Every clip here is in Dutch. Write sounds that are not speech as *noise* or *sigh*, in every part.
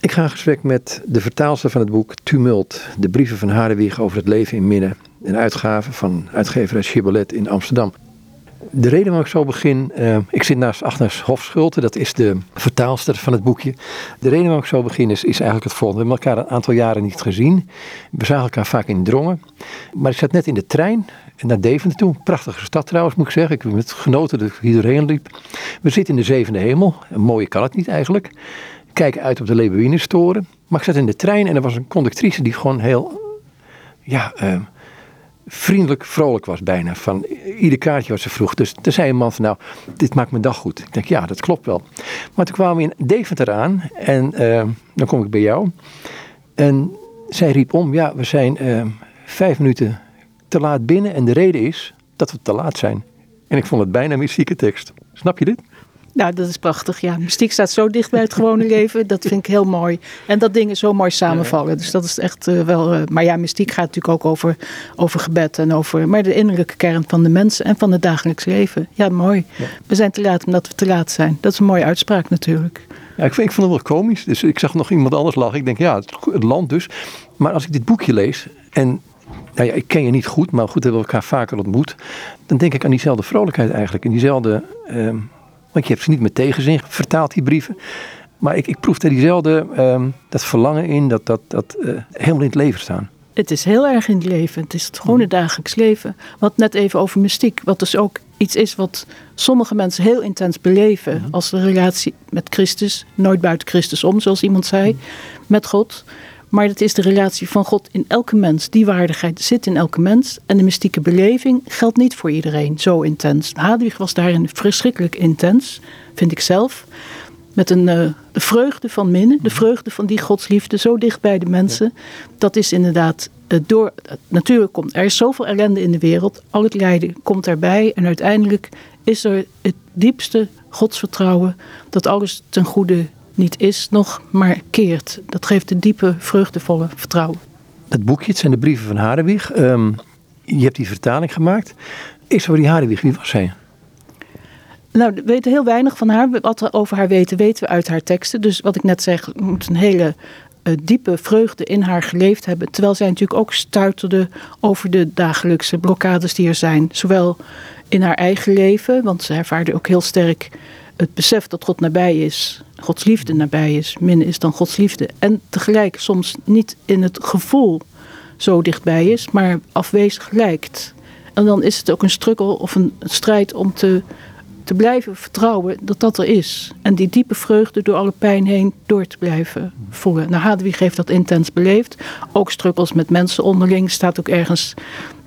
Ik ga in gesprek met de vertaalster van het boek Tumult, de brieven van Hadewig over het leven in Midden. Een uitgave van uitgeverij Schibboleth in Amsterdam. De reden waarom ik zo begin, uh, ik zit naast Agnes Hofschulte, dat is de vertaalster van het boekje. De reden waarom ik zo begin is, eigenlijk het volgende. We hebben elkaar een aantal jaren niet gezien. We zagen elkaar vaak in drongen. Maar ik zat net in de trein naar Deventer toe. Prachtige stad trouwens, moet ik zeggen. Ik heb met genoten dat ik hier doorheen liep. We zitten in de zevende hemel. Mooie kan het niet eigenlijk. Kijken uit op de Leeuwinenstoren. Maar ik zat in de trein en er was een conductrice die gewoon heel... Ja, uh, vriendelijk, vrolijk was bijna. Van ieder kaartje wat ze vroeg. Dus toen zei een man van nou, dit maakt mijn dag goed. Ik denk ja, dat klopt wel. Maar toen kwamen we in Deventer aan en uh, dan kom ik bij jou. En zij riep om, ja, we zijn uh, vijf minuten te laat binnen. En de reden is dat we te laat zijn. En ik vond het bijna mystieke tekst. Snap je dit? Nou, dat is prachtig. Ja, mystiek staat zo dicht bij het gewone *laughs* leven. Dat vind ik heel mooi. En dat dingen zo mooi samenvallen. Dus dat is echt uh, wel. Uh, maar ja, mystiek gaat natuurlijk ook over, over gebed en over. Maar de innerlijke kern van de mensen en van het dagelijks leven. Ja, mooi. Ja. We zijn te laat omdat we te laat zijn. Dat is een mooie uitspraak natuurlijk. Ja, ik, vind, ik vond het wel komisch. Dus ik zag nog iemand anders lachen. Ik denk, ja, het, het land dus. Maar als ik dit boekje lees en nou ja, ik ken je niet goed, maar goed, hebben we elkaar vaker ontmoet. Dan denk ik aan diezelfde vrolijkheid eigenlijk. En diezelfde, um, want je hebt ze niet met tegenzin vertaald, die brieven. Maar ik, ik proef er diezelfde, um, dat verlangen in, dat, dat, dat uh, helemaal in het leven staan. Het is heel erg in het leven. Het is het gewone mm. dagelijks leven. Wat net even over mystiek. Wat dus ook iets is wat sommige mensen heel intens beleven. Mm. Als de relatie met Christus. Nooit buiten Christus om, zoals iemand zei. Mm. Met God. Maar het is de relatie van God in elke mens. Die waardigheid zit in elke mens. En de mystieke beleving geldt niet voor iedereen zo intens. Hadwig was daarin verschrikkelijk intens, vind ik zelf. Met een uh, de vreugde van minnen, de vreugde van die godsliefde, zo dicht bij de mensen. Dat is inderdaad uh, door. Natuurlijk komt er is zoveel ellende in de wereld. Al het lijden komt erbij. En uiteindelijk is er het diepste godsvertrouwen dat alles ten goede niet is nog, maar keert. Dat geeft een diepe, vreugdevolle vertrouwen. Het boekje, het zijn de brieven van Hadewig. Um, je hebt die vertaling gemaakt. Is voor die Hadewig, wie was zij? Nou, we weten heel weinig van haar. Wat we over haar weten, weten we uit haar teksten. Dus wat ik net zeg, moet een hele uh, diepe vreugde in haar geleefd hebben. Terwijl zij natuurlijk ook stuiterde over de dagelijkse blokkades die er zijn. Zowel in haar eigen leven, want ze ervaarde ook heel sterk het besef dat God nabij is, Gods liefde nabij is, min is dan Gods liefde. En tegelijk soms niet in het gevoel zo dichtbij is, maar afwezig lijkt. En dan is het ook een struggle of een strijd om te, te blijven vertrouwen dat dat er is. En die diepe vreugde door alle pijn heen door te blijven voelen. Nou, Hadewig heeft dat intens beleefd. Ook struggles met mensen onderling staat ook ergens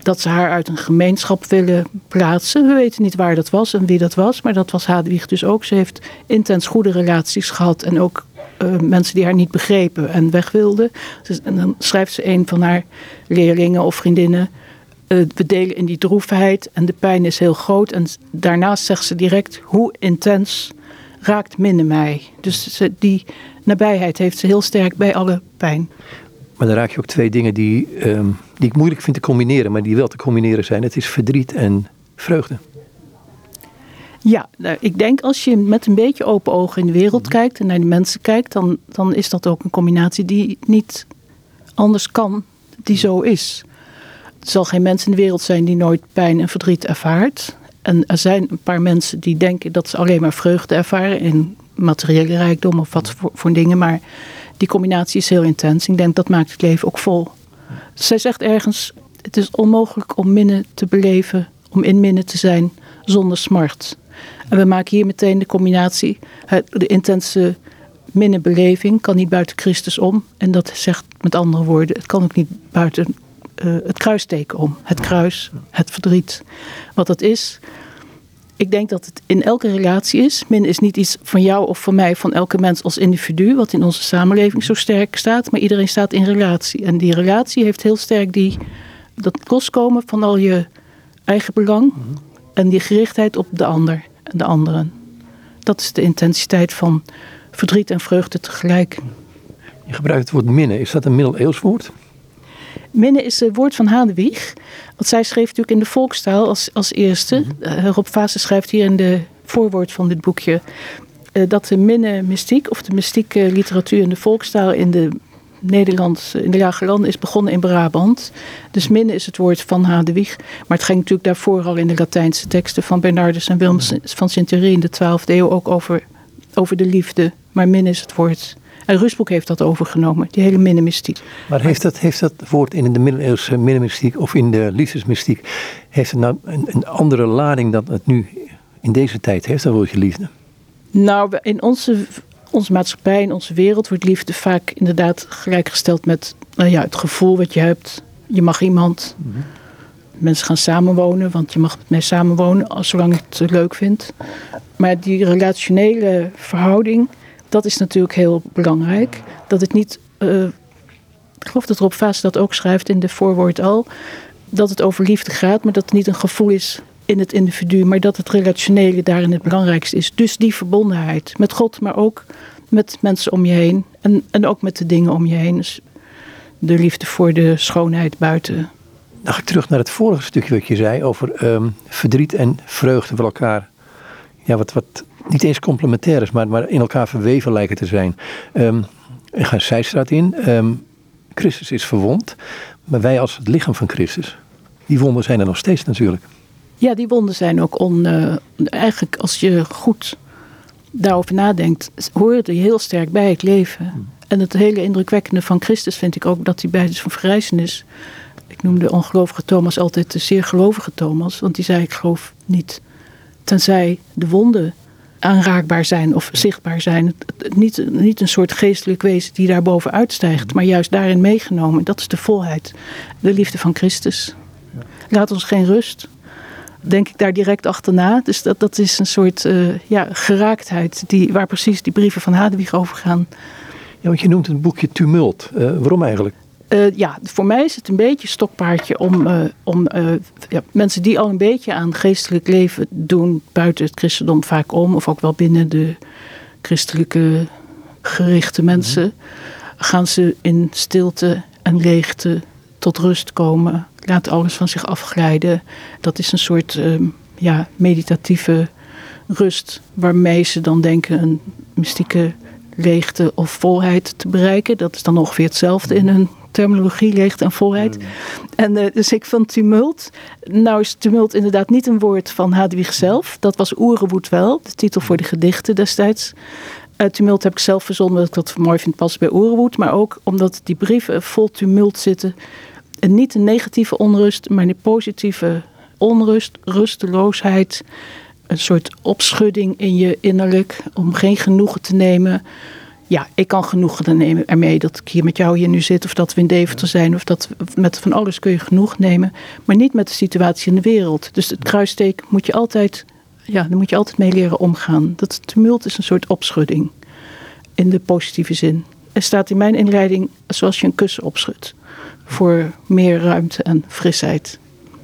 dat ze haar uit een gemeenschap willen plaatsen. We weten niet waar dat was en wie dat was, maar dat was Hadewig dus ook. Ze heeft intens goede relaties gehad en ook uh, mensen die haar niet begrepen en weg wilden. Dus, en dan schrijft ze een van haar leerlingen of vriendinnen. Uh, we delen in die droefheid en de pijn is heel groot. En daarnaast zegt ze direct: hoe intens raakt minnen mij. Dus die nabijheid heeft ze heel sterk bij alle pijn. Maar dan raak je ook twee dingen die, um, die ik moeilijk vind te combineren, maar die wel te combineren zijn. Het is verdriet en vreugde. Ja, nou, ik denk als je met een beetje open ogen in de wereld mhm. kijkt en naar de mensen kijkt, dan, dan is dat ook een combinatie die niet anders kan, die zo is. Er zal geen mens in de wereld zijn die nooit pijn en verdriet ervaart. En er zijn een paar mensen die denken dat ze alleen maar vreugde ervaren in materiële rijkdom of wat voor, voor dingen. Maar die combinatie is heel intens. Ik denk dat maakt het leven ook vol. Zij zegt ergens: het is onmogelijk om minnen te beleven, om in minnen te zijn zonder smart. En we maken hier meteen de combinatie. De intense minnenbeleving kan niet buiten Christus om. En dat zegt met andere woorden: het kan ook niet buiten uh, het kruisteken om. Het kruis, het verdriet. Wat dat is, ik denk dat het in elke relatie is. Min is niet iets van jou of van mij, van elke mens als individu, wat in onze samenleving zo sterk staat. Maar iedereen staat in relatie. En die relatie heeft heel sterk die, dat loskomen van al je eigen belang. En die gerichtheid op de ander en de anderen. Dat is de intensiteit van verdriet en vreugde tegelijk. Je gebruikt het woord minnen. Is dat een middeleeuws woord? Minne is het woord van Hadewig. Want zij schreef natuurlijk in de volkstaal als, als eerste. Mm -hmm. Rob Vaassen schrijft hier in de voorwoord van dit boekje. eh, dat de minne-mystiek, of de mystieke literatuur in de volkstaal in de Nederlands, in de Lage Landen is begonnen in Brabant. Dus minne is het woord van Hadewig. Maar het ging natuurlijk daarvoor al in de Latijnse teksten van Bernardus en Wilms van Sint-Thierry in de 12e eeuw ook over, over de liefde. Maar minne is het woord. En Rusboek heeft dat overgenomen, die hele minnemystiek. Maar heeft dat, heeft dat woord in de middeleeuwse minnemystiek of in de liefdesmystiek, heeft het nou een, een andere lading dan het nu in deze tijd heeft, dat woordje liefde? Nou, in onze onze maatschappij, in onze wereld wordt liefde vaak inderdaad gelijkgesteld met nou ja, het gevoel wat je hebt. Je mag iemand. Mhm. Mensen gaan samenwonen, want je mag met mij samenwonen zolang je het leuk vindt. Maar die relationele verhouding, dat is natuurlijk heel belangrijk. Dat het niet, uh, ik geloof dat Rob Vaas dat ook schrijft in de voorwoord al, dat het over liefde gaat, maar dat het niet een gevoel is in het individu, maar dat het relationele daarin het belangrijkste is. Dus die verbondenheid met God, maar ook met mensen om je heen en, en ook met de dingen om je heen. Dus de liefde voor de schoonheid buiten. Dan ik terug naar het vorige stukje wat je zei over ehm, verdriet en vreugde van elkaar. Ja, wat, wat niet eens complementair is, maar, maar in elkaar verweven lijken te zijn. Um, ik ga een zijstraat in. Um, Christus is verwond, maar wij als het lichaam van Christus, die wonden zijn er nog steeds natuurlijk. Ja, die wonden zijn ook on. Uh, eigenlijk, als je goed daarover nadenkt, hoort hij heel sterk bij het leven. Hmm. En het hele indrukwekkende van Christus vind ik ook dat hij bij het van verrijzenis. Ik noemde de ongelovige Thomas altijd de zeer gelovige Thomas, want die zei: Ik geloof niet. Tenzij de wonden aanraakbaar zijn of zichtbaar zijn. niet, niet een soort geestelijk wezen die daar bovenuit stijgt, hmm. maar juist daarin meegenomen. Dat is de volheid, de liefde van Christus. Laat ons geen rust denk ik daar direct achterna. Dus dat, dat is een soort uh, ja, geraaktheid die, waar precies die brieven van Hadewig over gaan. Ja, want je noemt een boekje tumult. Uh, waarom eigenlijk? Uh, ja, voor mij is het een beetje stokpaardje om, om ja, mensen die al een beetje aan geestelijk leven doen, buiten het christendom vaak om, of ook wel binnen de christelijke gerichte mensen, gaan ze in stilte en leegte tot rust komen laat alles van zich afglijden. Dat is een soort ehm, ja, meditatieve rust waarmee ze dan denken een mystieke leegte of volheid te bereiken. Dat is dan ongeveer hetzelfde in hun terminologie, leegte en volheid. Mm. En uh, dus ik van tumult. Nou is tumult inderdaad niet een woord van Hadwig zelf. Dat was Oerewoed wel, de titel voor de gedichten destijds. Uh, tumult heb ik zelf verzonnen, omdat ik dat mooi vind passen bij Oerewoed. Maar ook omdat die brieven vol tumult zitten en niet een negatieve onrust, maar een positieve onrust, rusteloosheid. Een soort opschudding in je innerlijk om geen genoegen te nemen. Ja, ik kan genoegen nemen ermee dat ik hier met jou hier nu zit, of dat we in Deventer zijn, of dat met van alles kun je genoeg nemen, maar niet met de situatie in de wereld. Dus het kruisteek moet je altijd, ja, daar moet je altijd mee leren omgaan. Dat tumult is een soort opschudding in de positieve zin. Er staat in mijn inleiding zoals je een kussen opschudt voor meer ruimte en frisheid.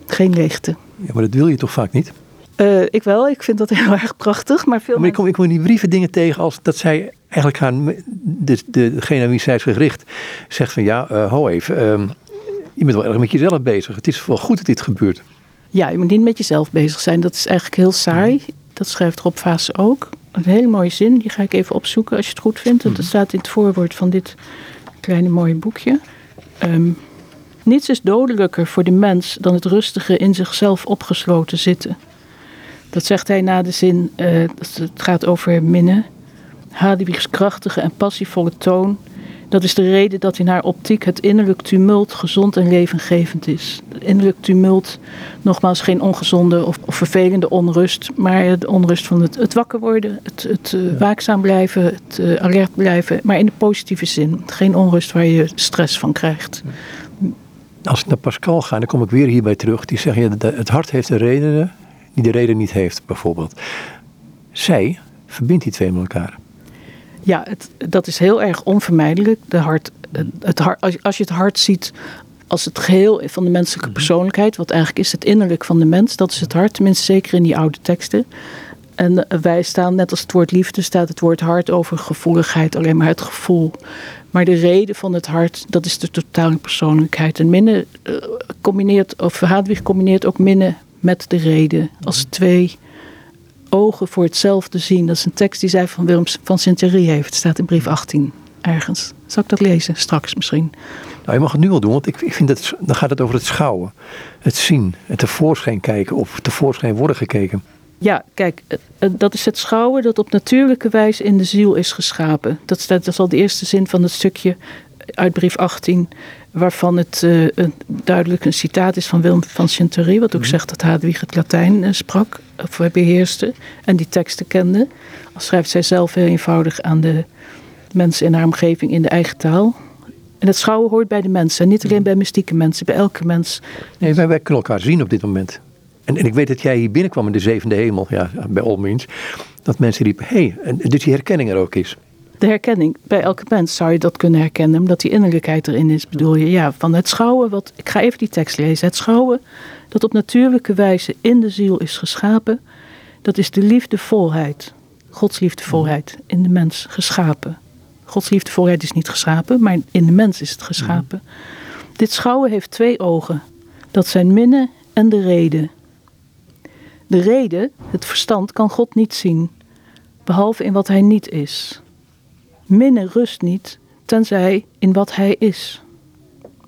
Geen leegte. Ja, maar dat wil je toch vaak niet? Uh, ik wel, ik vind dat heel *laughs* erg prachtig. Maar, veel maar ik, kom, ik kom in die brieven dingen tegen als dat zij eigenlijk gaan, de, de, degene aan wie zij is gericht, zegt van ja, uh, ho even, uh, je bent wel erg met jezelf bezig. Het is wel goed dat dit gebeurt. Ja, je moet niet met jezelf bezig zijn. Dat is eigenlijk heel saai. Dat schrijft Rob Vaas ook. Een hele mooie zin, die ga ik even opzoeken als je het goed vindt. Dat mhm. staat in het voorwoord van dit kleine mooie boekje. Um, Niets is dodelijker voor de mens dan het rustige in zichzelf opgesloten zitten. Dat zegt hij na de zin, uh, het gaat over minnen. Hadewig's krachtige en passievolle toon. Dat is de reden dat in haar optiek het innerlijk tumult gezond en levengevend is. Het innerlijk tumult, nogmaals geen ongezonde of, of vervelende onrust, maar de onrust van het, het wakker worden, het, het uh, waakzaam blijven, het uh, alert blijven, maar in de positieve zin. Geen onrust waar je stress van krijgt als ik naar Pascal ga, dan kom ik weer hierbij terug. Die zeggen, ja, het hart heeft de redenen die de reden niet heeft, bijvoorbeeld. Zij verbindt die twee met elkaar. Ja, het, dat is heel erg onvermijdelijk. De hart, het hart, als, als je het hart ziet als het geheel van de menselijke mhm. persoonlijkheid, wat eigenlijk is het innerlijk van de mens, dat is het hart, tenminste zeker in die oude teksten. En wij staan, net als het woord liefde, staat het woord hart over gevoeligheid, alleen maar het gevoel. Maar de reden van het hart, dat is de totale persoonlijkheid. En minne uh, combineert, of Hadwig combineert ook minne met de reden als twee ogen voor hetzelfde zien. Dat is een tekst die zij van Willem van Sint-Thierry heeft. Het staat in brief 18 ergens. Zal ik dat lezen straks misschien? Nou, je mag het nu al doen, want ik, ik vind dat dan gaat het over het schouwen. Het zien, het tevoorschijn kijken of tevoorschijn worden gekeken. Ja, kijk, eh, eh, dat is het schouwen dat op natuurlijke wijze in de ziel is geschapen. Dat, staat, dat is al de eerste zin van het stukje uit brief 18, waarvan het uh, duidelijk een citaat is van Willem van Chanterie, wat ook mhm. zegt dat Hadewig het Latijn sprak, of beheerste, en die teksten kende. Al schrijft zij zelf heel eenvoudig aan de mensen in haar omgeving in de eigen taal. En het schouwen hoort bij de mensen, niet alleen mhm. bij mystieke mensen, bij elke mens. Nee, wij, wij kunnen elkaar zien op dit moment. En, en, ik weet dat jij hier binnenkwam in de zevende hemel, ja, bij All dat mensen riepen, hé, hey, dus die herkenning er ook is. De herkenning, bij elke mens zou je dat kunnen herkennen, omdat die innerlijkheid erin is, bedoel je? Ja, van het schouwen, wat, ik ga even die tekst lezen. Het schouwen dat op natuurlijke wijze in de ziel is geschapen, dat is de liefdevolheid, Gods liefdevolheid in de mens geschapen. Gods liefdevolheid is niet geschapen, maar in de mens is het geschapen. Dit schouwen heeft twee ogen. Dat zijn minnen en de reden. De reden, het verstand, kan God niet zien, behalve in wat hij niet is. Minnen rust niet, tenzij in wat hij is.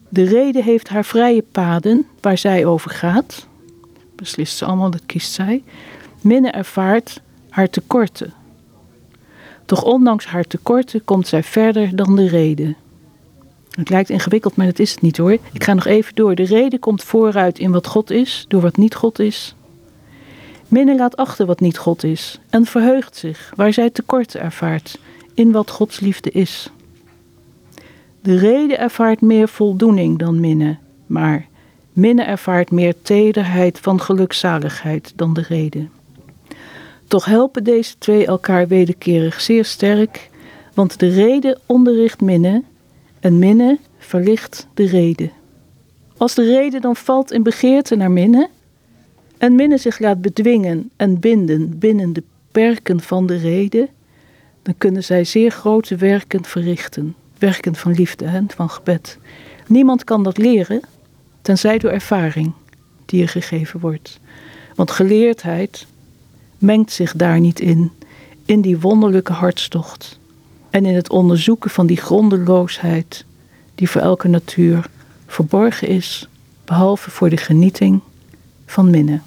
De reden heeft haar vrije paden waar zij over gaat. Beslist ze allemaal, dat kiest zij. Minne ervaart haar tekorten. Toch ondanks haar tekorten komt zij verder dan de reden. Het lijkt ingewikkeld, maar dat is het niet hoor. Ik ga nog even door. De reden komt vooruit in wat God is, door wat niet God is. Minne laat achter wat niet God is en verheugt zich waar zij tekorten ervaart in wat Gods liefde is. De reden ervaart meer voldoening dan minne, maar minne ervaart meer tederheid van gelukzaligheid dan de reden. Toch helpen deze twee elkaar wederkerig zeer sterk, want de reden onderricht minne en minne verlicht de reden. Als de reden dan valt in begeerte naar minne en minne zich laat bedwingen en binden binnen de perken van de reden, dan kunnen zij zeer grote werken verrichten. Werken van liefde en van gebed. Niemand kan dat leren, tenzij door ervaring die er gegeven wordt. Want geleerdheid mengt zich daar niet in, in die wonderlijke hartstocht en in het onderzoeken van die grondeloosheid die voor elke natuur verborgen is, behalve voor de genieting van minnen.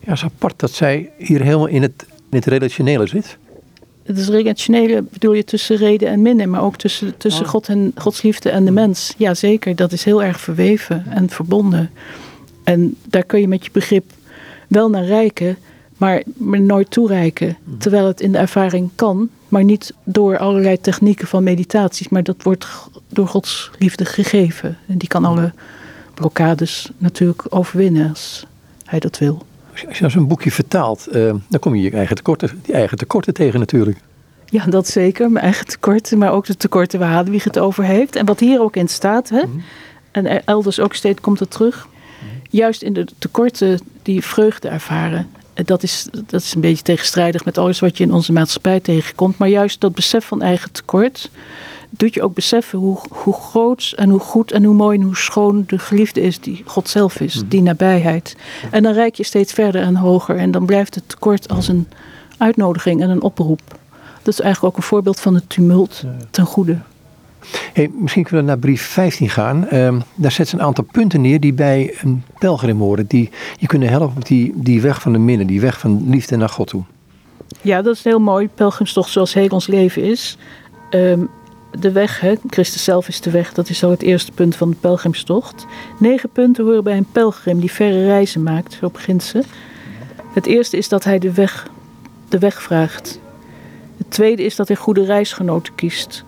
Ja, is apart dat zij hier helemaal in het, in het relationele zit. Het is relationele bedoel je tussen reden en minnen, maar ook tussen, tussen. God en Gods liefde en de mens. Ja, zeker. Dat is heel erg verweven en verbonden. En daar kun je met je begrip wel naar rijken, maar, maar nooit toereiken. Mhm. Terwijl het in de ervaring kan, maar niet door allerlei technieken van meditaties, maar dat wordt door Gods liefde gegeven. En die kan alle blokkades natuurlijk overwinnen als hij dat wil. Als je nou zo'n boekje vertaalt, uh, dan kom je je eigen tekorten, die eigen tekorten tegen natuurlijk. Ja, dat zeker. Mijn eigen tekorten, maar ook de tekorten waar Hadewig het over heeft. En wat hier ook in staat, hè? Mhm. en elders ook steeds komt het terug. Juist in de tekorten die vreugde ervaren. Dat is, dat is een beetje tegenstrijdig met alles wat je in onze maatschappij tegenkomt. Maar juist dat besef van eigen tekort doet je ook beseffen hoe, hoe groot en hoe goed en hoe mooi en hoe schoon de geliefde is die God zelf is, mhm. die nabijheid. En dan reik je steeds verder en hoger en dan blijft het tekort als een uitnodiging en een oproep. Dat is eigenlijk ook een voorbeeld van het tumult ten goede. Hey, misschien kunnen we naar brief 15 gaan. Ehm, daar zet ze een aantal punten neer die bij een pelgrim horen. Die je kunnen helpen op die, die weg van de minnen, die weg van liefde naar God toe. Ja, dat is heel mooi. Pelgrimstocht zoals heel ons leven is. Um, de weg, Christus zelf is de weg, dat is al het eerste punt van de pelgrimstocht. Negen punten horen bij een pelgrim die verre reizen maakt, zo begint ze. Het eerste is dat hij de weg, de weg vraagt. Het tweede is dat hij goede reisgenoten kiest.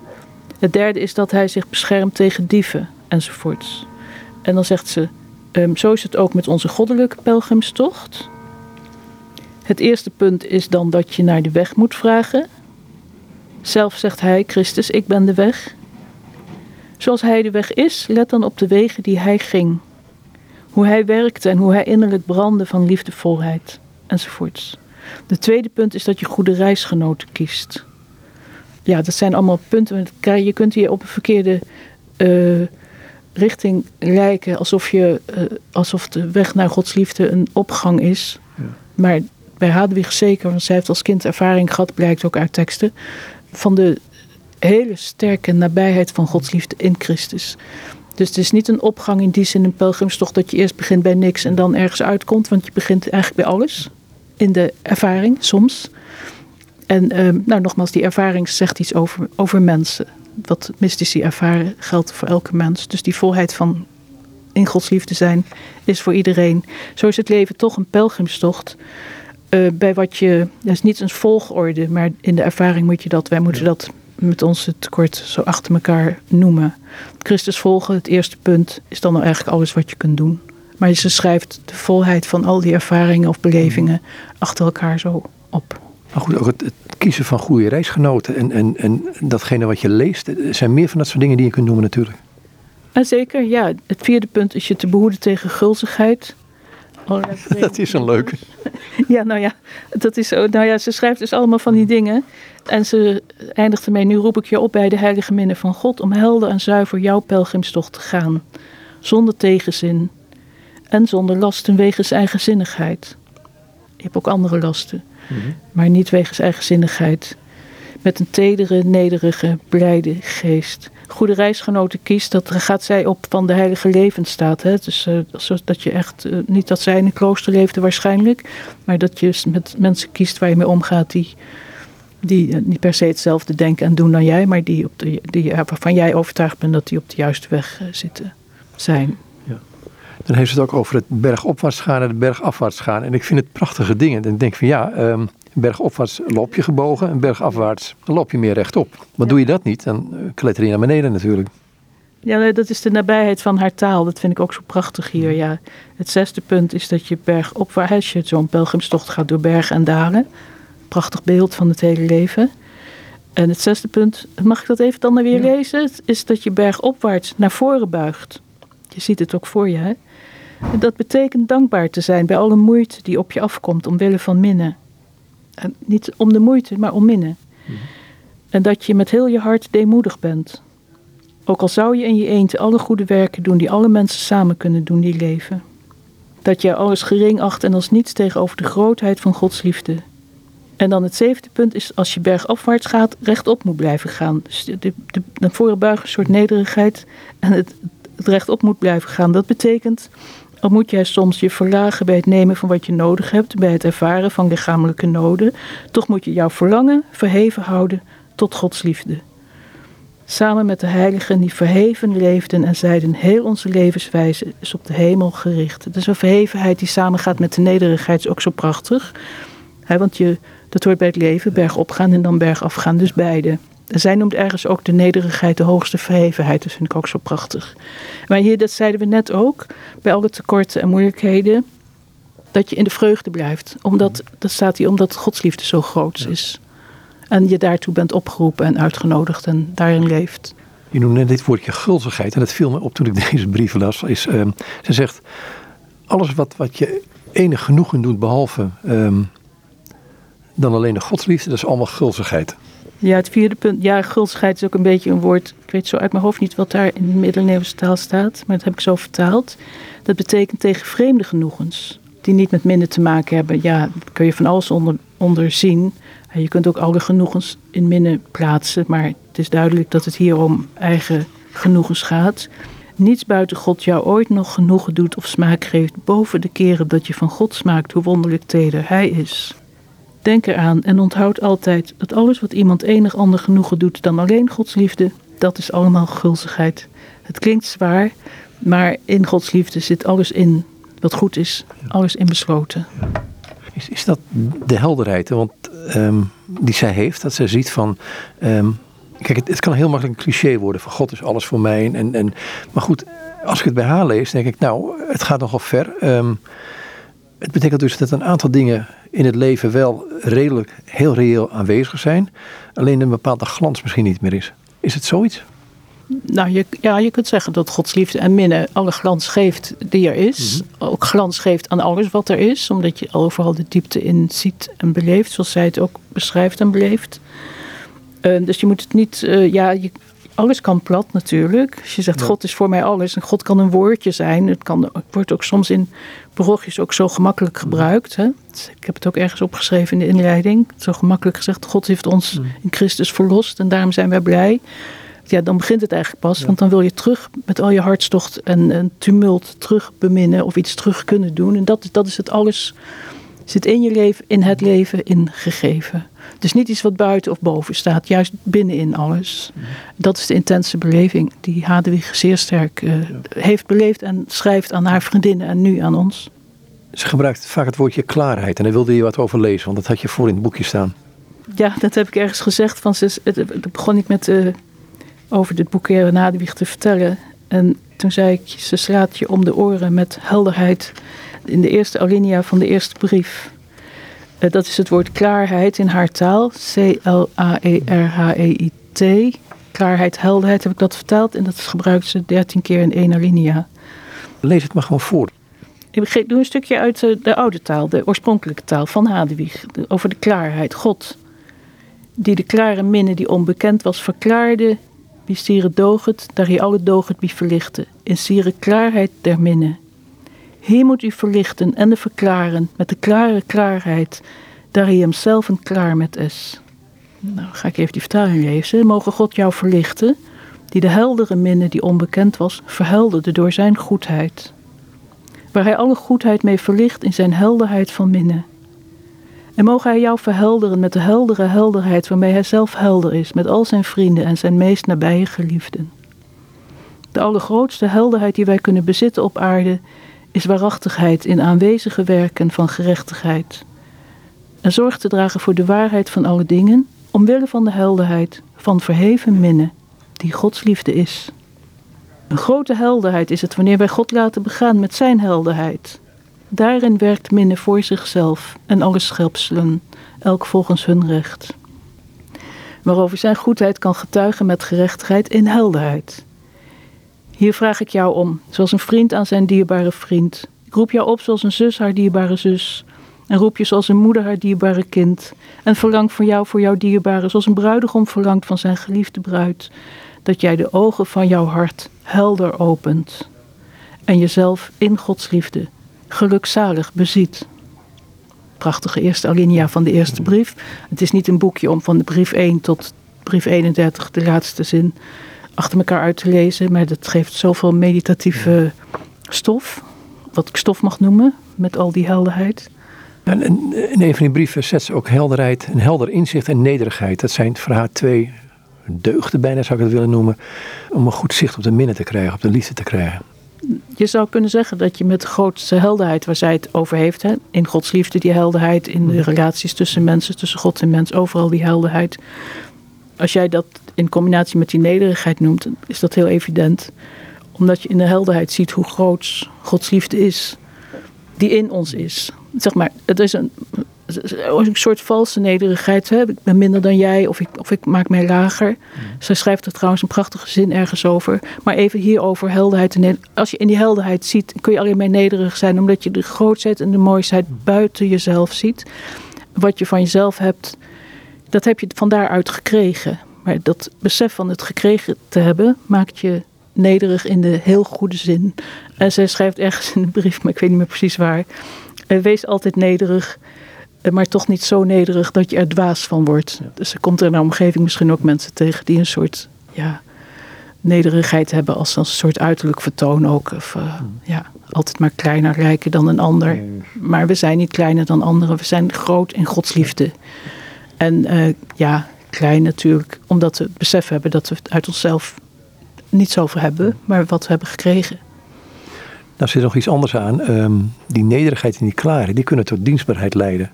Het derde is dat hij zich beschermt tegen dieven enzovoorts. En dan zegt ze, um, zo is het ook met onze goddelijke pelgrimstocht. Het eerste punt is dan dat je naar de weg moet vragen. Zelf zegt hij, Christus, ik ben de weg. Zoals hij de weg is, let dan op de wegen die hij ging. Hoe hij werkte en hoe hij innerlijk brandde van liefdevolheid enzovoorts. De tweede punt is dat je goede reisgenoten kiest. Ja, dat zijn allemaal punten. Je kunt hier op een verkeerde uh, richting lijken, alsof, je, uh, alsof de weg naar Gods liefde een opgang is. Ja. Maar bij Hadewig zeker, want zij heeft als kind ervaring gehad, blijkt ook uit teksten, van de hele sterke nabijheid van Gods liefde in Christus. Dus het is niet een opgang in die zin een pelgrimstocht dat je eerst begint bij niks en dan ergens uitkomt, want je begint eigenlijk bij alles in de ervaring soms. En ehm, nou, nogmaals, die ervaring zegt iets over, over mensen. Wat mystici ervaren geldt voor elke mens. Dus die volheid van in Gods liefde zijn is voor iedereen. Zo is het leven toch een pelgrimstocht. Uh, bij wat je, dat is niet een volgorde, maar in de ervaring moet je dat, wij moeten dat met onze tekort zo achter elkaar noemen. Christus volgen, het eerste punt, is dan nou eigenlijk alles wat je kunt doen. Maar ze schrijft de volheid van al die ervaringen of belevingen achter elkaar zo op. Maar goed, ook het, kiezen van goede reisgenoten en, en, en datgene wat je leest. Er zijn meer van dat soort dingen die je kunt noemen natuurlijk. En zeker, ja. Het vierde punt is je te behoeden tegen gulzigheid. Dat *laughs* is een leuke. *laughs* Ja, nou ja, dat is zo. Nou ja, ze schrijft dus allemaal van die dingen. En ze eindigt ermee, nu roep ik je op bij de heilige minne van God... om helder en zuiver jouw pelgrimstocht te gaan. Zonder tegenzin. En zonder lasten wegens eigenzinnigheid. Je hebt ook andere lasten. Mhm. Maar niet wegens eigenzinnigheid. Met een tedere, nederige, blijde geest. Goede reisgenoten kiest, dat gaat zij op van de heilige levensstaat. Hè? Dus uh, dat je echt, uh, niet dat zij in een klooster leefde waarschijnlijk, maar dat je met mensen kiest waar je mee omgaat die, die uh, niet per se hetzelfde denken en doen dan jij, maar die op de, die, waarvan jij overtuigd bent dat die op de juiste weg zitten zijn. Ja. Dan heeft ze het ook over het bergopwaarts gaan en het bergafwaarts gaan. En ik vind het prachtige dingen. En ik denk van ja, um, bergopwaarts loop je gebogen en bergafwaarts loop je meer rechtop. Maar doe je dat niet, dan eh, kletter je naar beneden natuurlijk. Ja, dat is de nabijheid van haar taal. Dat vind ik ook zo prachtig hier. Ja. Het zesde punt is dat je bergopwaarts, als je zo'n pelgrimstocht gaat door bergen en dalen. Prachtig beeld van het hele leven. En het zesde punt, mag ik dat even dan weer lezen? Is dat je bergopwaarts naar voren buigt. Je ziet het ook voor je, hè? Dat betekent dankbaar te zijn bij alle moeite die op je afkomt omwille van minnen. En niet om de moeite, maar om minnen. Mhm. En dat je met heel je hart deemoedig bent. Ook al zou je in je eentje alle goede werken doen die alle mensen samen kunnen doen die leven. Dat je alles gering acht en als niets tegenover de grootheid van Gods liefde. En dan het zevende punt is als je bergafwaarts gaat, rechtop moet blijven gaan. Dus de, de, de, de buig een soort nederigheid en het, het rechtop moet blijven gaan. Dat betekent al moet jij soms je verlagen bij het nemen van wat je nodig hebt, bij het ervaren van lichamelijke noden, toch moet je jouw verlangen verheven houden tot Gods liefde. Samen met de heiligen die verheven leefden en zeiden, heel onze levenswijze is op de hemel gericht. Dus een verhevenheid die samengaat met de nederigheid is ook zo prachtig. want je, dat hoort bij het leven, berg opgaan en dan berg afgaan, dus beide. Zij noemt ergens ook de nederigheid de hoogste verhevenheid. Dat vind ik ook zo prachtig. Maar hier, dat zeiden we net ook, bij alle tekorten en moeilijkheden, dat je in de vreugde blijft. Omdat, dat staat hier omdat Gods liefde zo groot is. En je daartoe bent opgeroepen en uitgenodigd en daarin leeft. Je noemde net dit woordje gulzigheid. En dat viel me op toen ik *laughs* deze brieven las. Is, uh, ze zegt, alles wat, wat je enig genoegen doet behalve um, dan alleen de godsliefde, dat is allemaal gulzigheid. Ja, het vierde punt. Ja, gulzigheid is ook een beetje een woord. Ik weet zo uit mijn hoofd niet wat daar in de middeleeuwse taal staat. Maar dat heb ik zo vertaald. Dat betekent tegen vreemde genoegens. Die niet met minder te maken hebben. Ja, daar kun je van alles onder, onder zien. Je kunt ook oude genoegens in minnen plaatsen. Maar het is duidelijk dat het hier om eigen genoegens gaat. Niets buiten God jou ooit nog genoegen doet of smaak geeft. Boven de keren dat je van God smaakt, hoe wonderlijk teder Hij is. Denk eraan en onthoud altijd dat alles wat iemand enig ander genoegen doet dan alleen Gods liefde, dat is allemaal gulzigheid. Het klinkt zwaar, maar in Gods liefde zit alles in wat goed is, alles in besloten. Is, is dat de helderheid? Want ehm, die zij heeft, dat zij ziet van. Ehm, kijk, het, het, kan heel makkelijk een cliché worden van God is alles voor mij. En, en, maar goed, als ik het bij haar lees, denk ik, nou, het gaat nogal ver. Um, het betekent dus dat een aantal dingen in het leven wel redelijk, heel reëel aanwezig zijn. Alleen een bepaalde glans misschien niet meer is. Is het zoiets? Nou, je, ja, je kunt zeggen dat Gods liefde en minne alle glans geeft die er is. Mhm. Ook glans geeft aan alles wat er is, omdat je overal de diepte in ziet en beleeft, zoals zij het ook beschrijft en beleeft. Uh, dus je moet het niet, uh, ja, je, alles kan plat natuurlijk. Als je zegt God is voor mij alles en God kan een woordje zijn. Het, kan, het wordt ook soms in parochies ook zo gemakkelijk gebruikt. Hè? Ik heb het ook ergens opgeschreven in de inleiding. Zo gemakkelijk gezegd, God heeft ons in Christus verlost en daarom zijn wij blij. Ja, dan begint het eigenlijk pas. Want dan wil je terug met al je hartstocht en, en tumult terug beminnen of iets terug kunnen doen. En dat, dat is het alles, zit in je leven, in het leven, ingegeven. Dus niet iets wat buiten of boven staat, juist binnenin alles. Dat is de intense beleving die Hadewig zeer sterk uh, heeft beleefd en schrijft aan haar vriendinnen en nu aan ons. Ze gebruikt vaak het woordje klaarheid en daar wilde je wat over lezen, want dat had je voor in het boekje staan. Ja, dat heb ik ergens gezegd. Van, ze, het, begon ik met uh, over dit boekje Hadewig te vertellen. En toen zei ik, ze slaat je om de oren met helderheid in de eerste alinea van de eerste brief. Eh, dat is het woord klaarheid in haar taal. C-L-A-E-R-H-E-I-T. Klaarheid, helderheid heb ik dat vertaald. En dat gebruikt ze dertien keer in één alinea. Lees het maar gewoon voor. Ik doe een stukje uit de, de oude taal, de oorspronkelijke taal van Hadewig. Over de klaarheid. God, die de klare minne die onbekend was verklaarde, wie stieren doget, daar hij alle doget wie verlichten. In siere klaarheid der minne. Hier moet u verlichten en de verklaren met de klare klaarheid, daar hij hemzelf een klaar met is. Nou, ga ik even die vertaling lezen. Mogen God jou verlichten, die de heldere minne die onbekend was, verhelderde door zijn goedheid. Waar hij alle goedheid mee verlicht in zijn helderheid van minne. En mogen hij jou verhelderen met de heldere helderheid waarmee hij zelf helder is, met al zijn vrienden en zijn meest nabije geliefden. De allergrootste helderheid die wij kunnen bezitten op aarde is waarachtigheid in aanwezige werken van gerechtigheid. En zorg te dragen voor de waarheid van alle dingen, omwille van de helderheid van verheven minne, die Gods liefde is. Een grote helderheid is het wanneer wij God laten begaan met zijn helderheid. Daarin werkt minne voor zichzelf en alle schepselen, elk volgens hun recht. Waarover zijn goedheid kan getuigen met gerechtigheid in helderheid. Hier vraag ik jou om, zoals een vriend aan zijn dierbare vriend. Ik roep jou op zoals een zus haar dierbare zus. En roep je zoals een moeder haar dierbare kind. En verlang voor jou voor jouw dierbare, zoals een bruidegom verlangt van zijn geliefde bruid. Dat jij de ogen van jouw hart helder opent. En jezelf in Gods liefde gelukzalig beziet. Prachtige eerste alinea van de eerste brief. Het is niet een boekje om van de brief 1 tot brief 31, de laatste zin achter elkaar uit te lezen. Maar dat geeft zoveel meditatieve stof. Wat ik stof mag noemen, met al die helderheid. En in een van die brieven zet ze ook helderheid, een helder inzicht en nederigheid. Dat zijn voor haar twee deugden bijna, zou ik het willen noemen. Om een goed zicht op de minne te krijgen, op de liefde te krijgen. Je zou kunnen zeggen dat je met de grootste helderheid waar zij het over heeft, hè, in Gods liefde die helderheid, in de mm. relaties tussen mensen, tussen God en mens, overal die helderheid. Als jij dat in combinatie met die nederigheid noemt, is dat heel evident. Omdat je in de helderheid ziet hoe groot Gods liefde is, die in ons is. Zeg maar, het is een, een soort valse nederigheid. Hè? Ik ben minder dan jij of ik, of ik maak mij lager. Mm. Zij schrijft er trouwens een prachtige zin ergens over. Maar even hier over helderheid. En als je in die helderheid ziet, kun je alleen maar nederig zijn. Omdat je de grootheid en de mooisheid mm. buiten jezelf ziet. Wat je van jezelf hebt, dat heb je van daaruit gekregen. Maar dat besef van het gekregen te hebben, maakt je nederig in de heel goede zin. En zij schrijft ergens in de brief, maar ik weet niet meer precies waar. Eh, wees altijd nederig, eh, maar toch niet zo nederig dat je er dwaas van wordt. Dus er komt er in de omgeving misschien ook mensen tegen die een soort ja, nederigheid hebben als een soort uiterlijk vertoon ook. Of uh, ja, altijd maar kleiner lijken dan een ander. Maar we zijn niet kleiner dan anderen. We zijn groot in Gods liefde. En uh, ja, klein natuurlijk, omdat we het besef hebben dat we het uit onszelf niet zoveel hebben, maar wat we hebben gekregen. Nou zit nog iets anders aan. Um, die nederigheid en die klaren, die kunnen tot dienstbaarheid leiden.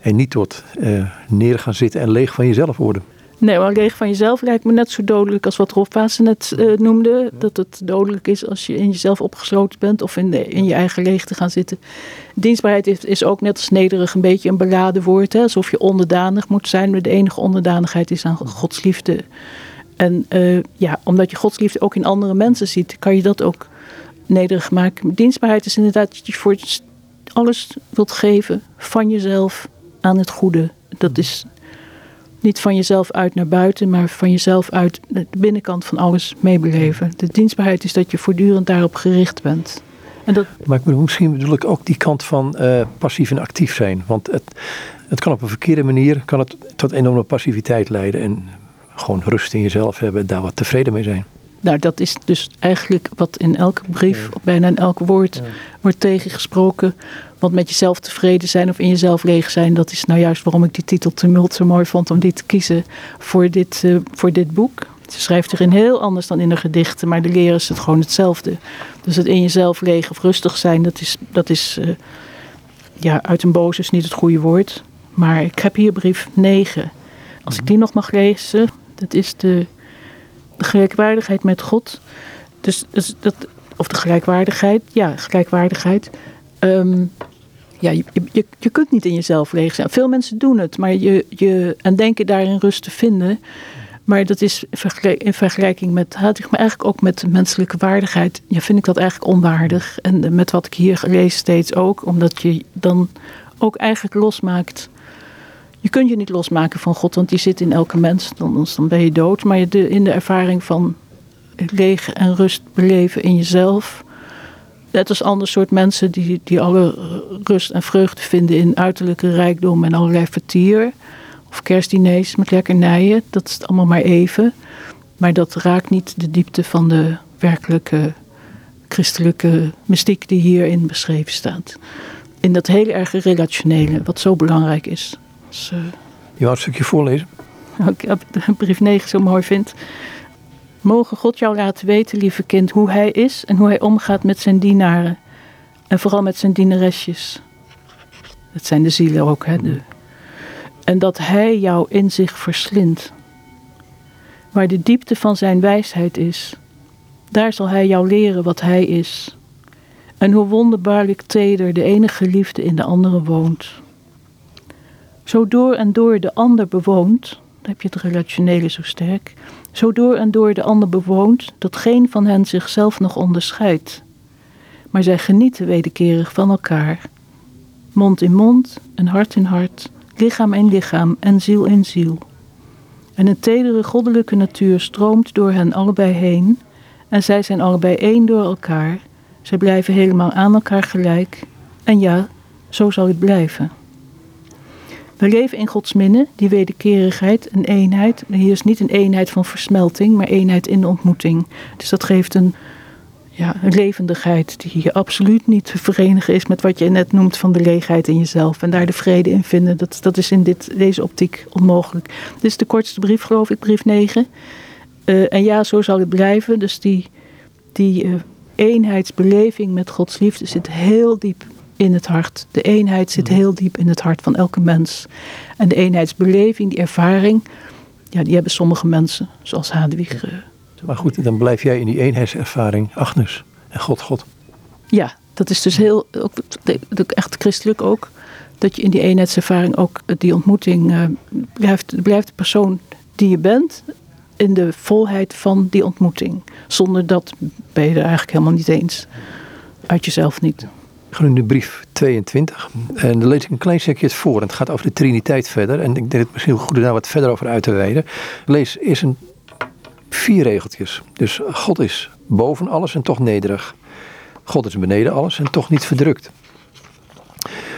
En niet tot uh, neer gaan zitten en leeg van jezelf worden. Nee, maar leeg van jezelf lijkt me net zo dodelijk als wat Rolf Pasen net uh, noemde. Dat het dodelijk is als je in jezelf opgesloten bent of in, de, in je eigen leegte gaan zitten. Dienstbaarheid is, is, ook net als nederig een beetje een beladen woord. Hè? Alsof je onderdanig moet zijn. Maar de enige onderdanigheid is aan Gods liefde. En uh, ja, omdat je Gods liefde ook in andere mensen ziet, kan je dat ook nederig maken. Dienstbaarheid is inderdaad dat je voor alles wilt geven van jezelf aan het goede. Dat is niet van jezelf uit naar buiten, maar van jezelf uit de binnenkant van alles meebeleven. De dienstbaarheid is dat je voortdurend daarop gericht bent. En dat... Maar ik bedoel, misschien bedoel ik ook die kant van uh, passief en actief zijn. Want het, het kan op een verkeerde manier kan het tot enorme passiviteit leiden. En gewoon rust in jezelf hebben, daar wat tevreden mee zijn. Nou, dat is dus eigenlijk wat in elke brief, bijna in elk woord, wordt tegengesproken. Want met jezelf tevreden zijn of in jezelf leeg zijn, dat is nou juist waarom ik die titel Tumult zo mooi vond om die te kiezen voor dit, uh, voor dit boek. Ze schrijft erin heel anders dan in de gedichten, maar de leren is het gewoon hetzelfde. Dus het in jezelf leeg of rustig zijn, dat is, dat is uh, ja, uit een boos is niet het goede woord. Maar ik heb hier brief 9. Als ik die nog mag lezen, dat is de, de gelijkwaardigheid met God. Dus, dus dat, of de gelijkwaardigheid, ja, gelijkwaardigheid. Um, ja, je, je, je kunt niet in jezelf leeg zijn. Veel mensen doen het, maar je, je, en denken daarin rust te vinden. Maar dat is in vergelijking met, had ik me eigenlijk ook met menselijke waardigheid, ja, vind ik dat eigenlijk onwaardig. En met wat ik hier lees steeds ook, omdat je dan ook eigenlijk losmaakt. Je kunt je niet losmaken van God, want die zit in elke mens, dan, dan ben je dood. Maar de, in de ervaring van leeg en rust beleven in jezelf. Net als ander soort mensen die, die alle rust en vreugde vinden in uiterlijke rijkdom en allerlei vertier of kerstdiners met lekkernijen. Dat is allemaal maar even. Maar dat raakt niet de diepte van de werkelijke christelijke mystiek die hierin beschreven staat. In dat heel erg relationele, wat zo belangrijk is. Dus, uh, je wou een stukje voorlezen? Ik brief 9 zo mooi vind. Mogen God jou laten weten, lieve kind, hoe hij is en hoe hij omgaat met zijn dienaren. En vooral met zijn dienaresjes. Dat zijn de zielen ook, hè? De, en dat Hij jou in zich verslindt. Waar de diepte van Zijn wijsheid is, daar zal Hij jou leren wat Hij is. En hoe wonderbaarlijk teder de enige liefde in de andere woont. Zo door en door de ander bewoont, dan heb je het relationele zo sterk, zo door en door de ander bewoont, dat geen van hen zichzelf nog onderscheidt. Maar zij genieten wederkerig van elkaar, mond in mond en hart in hart, lichaam in lichaam en ziel in ziel. En een tedere goddelijke natuur stroomt door hen allebei heen, en zij zijn allebei één door elkaar. Zij blijven helemaal aan elkaar gelijk, en ja, zo zal het blijven. We leven in Gods minne, die wederkerigheid, een eenheid. Hier is niet een eenheid van versmelting, maar eenheid in de ontmoeting. Dus dat geeft een ja, een levendigheid die absoluut niet te verenigen is met wat je net noemt van de leegheid in jezelf. En daar de vrede in vinden, dat, dat is in dit, deze optiek onmogelijk. Dit is de kortste brief, geloof ik, brief 9. Uh, eh, en ja, zo zal het blijven. Dus die, die uh, eenheidsbeleving met Gods liefde zit heel diep in het hart. De eenheid zit mm. heel diep in het hart van elke mens. En de eenheidsbeleving, die ervaring, ja, die hebben sommige mensen, zoals Hadewig. Uh, maar goed, dan blijf jij in die eenheidservaring, Agnes en God, God. Ja, dat is dus heel, ook, echt christelijk ook. Dat je in die eenheidservaring ook die ontmoeting uh, blijft, blijft de persoon die je bent in de volheid van die ontmoeting. Zonder dat ben je er eigenlijk helemaal niet eens. Uit jezelf niet. Ik ga nu de brief 22. En dan lees ik een klein stukje het voor. En het gaat over de Triniteit verder. En ik denk het misschien goed is daar wat verder over uit te wijden. Lees eerst een Vier regeltjes. Dus God is boven alles en toch nederig. God is beneden alles en toch niet verdrukt.